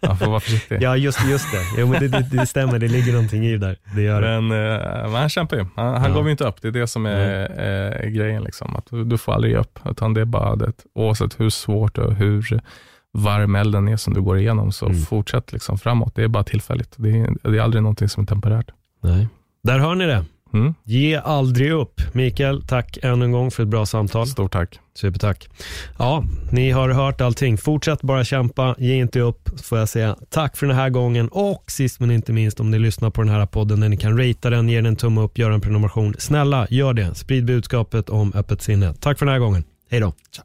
Man får vara försiktig. Ja, just, just det. Jo, men det, det, det stämmer, det ligger någonting i det där. Det gör det. Men, eh, men han kämpar ju. Han, han Ja. gav ju inte upp. Det är det som är eh, grejen. Liksom. Att du, du får aldrig ge upp. Utan det är bara det, oavsett hur svårt och hur varm elden är som du går igenom, så Mm. fortsätt liksom framåt. Det är bara tillfälligt. Det är, det är aldrig någonting som är temporärt. Nej. Där hör ni det. Mm. Ge aldrig upp. Mikael, tack än en gång för ett bra samtal. Stort tack. Supertack. Ja, ni har hört allting. Fortsätt bara kämpa, ge inte upp, får jag säga. Tack för den här gången och sist men inte minst om ni lyssnar på den här podden där ni kan ratea den, ge den en tumme upp, göra en prenumeration. Snälla, gör det. Sprid budskapet om öppet sinne. Tack för den här gången. Hej då. Ciao.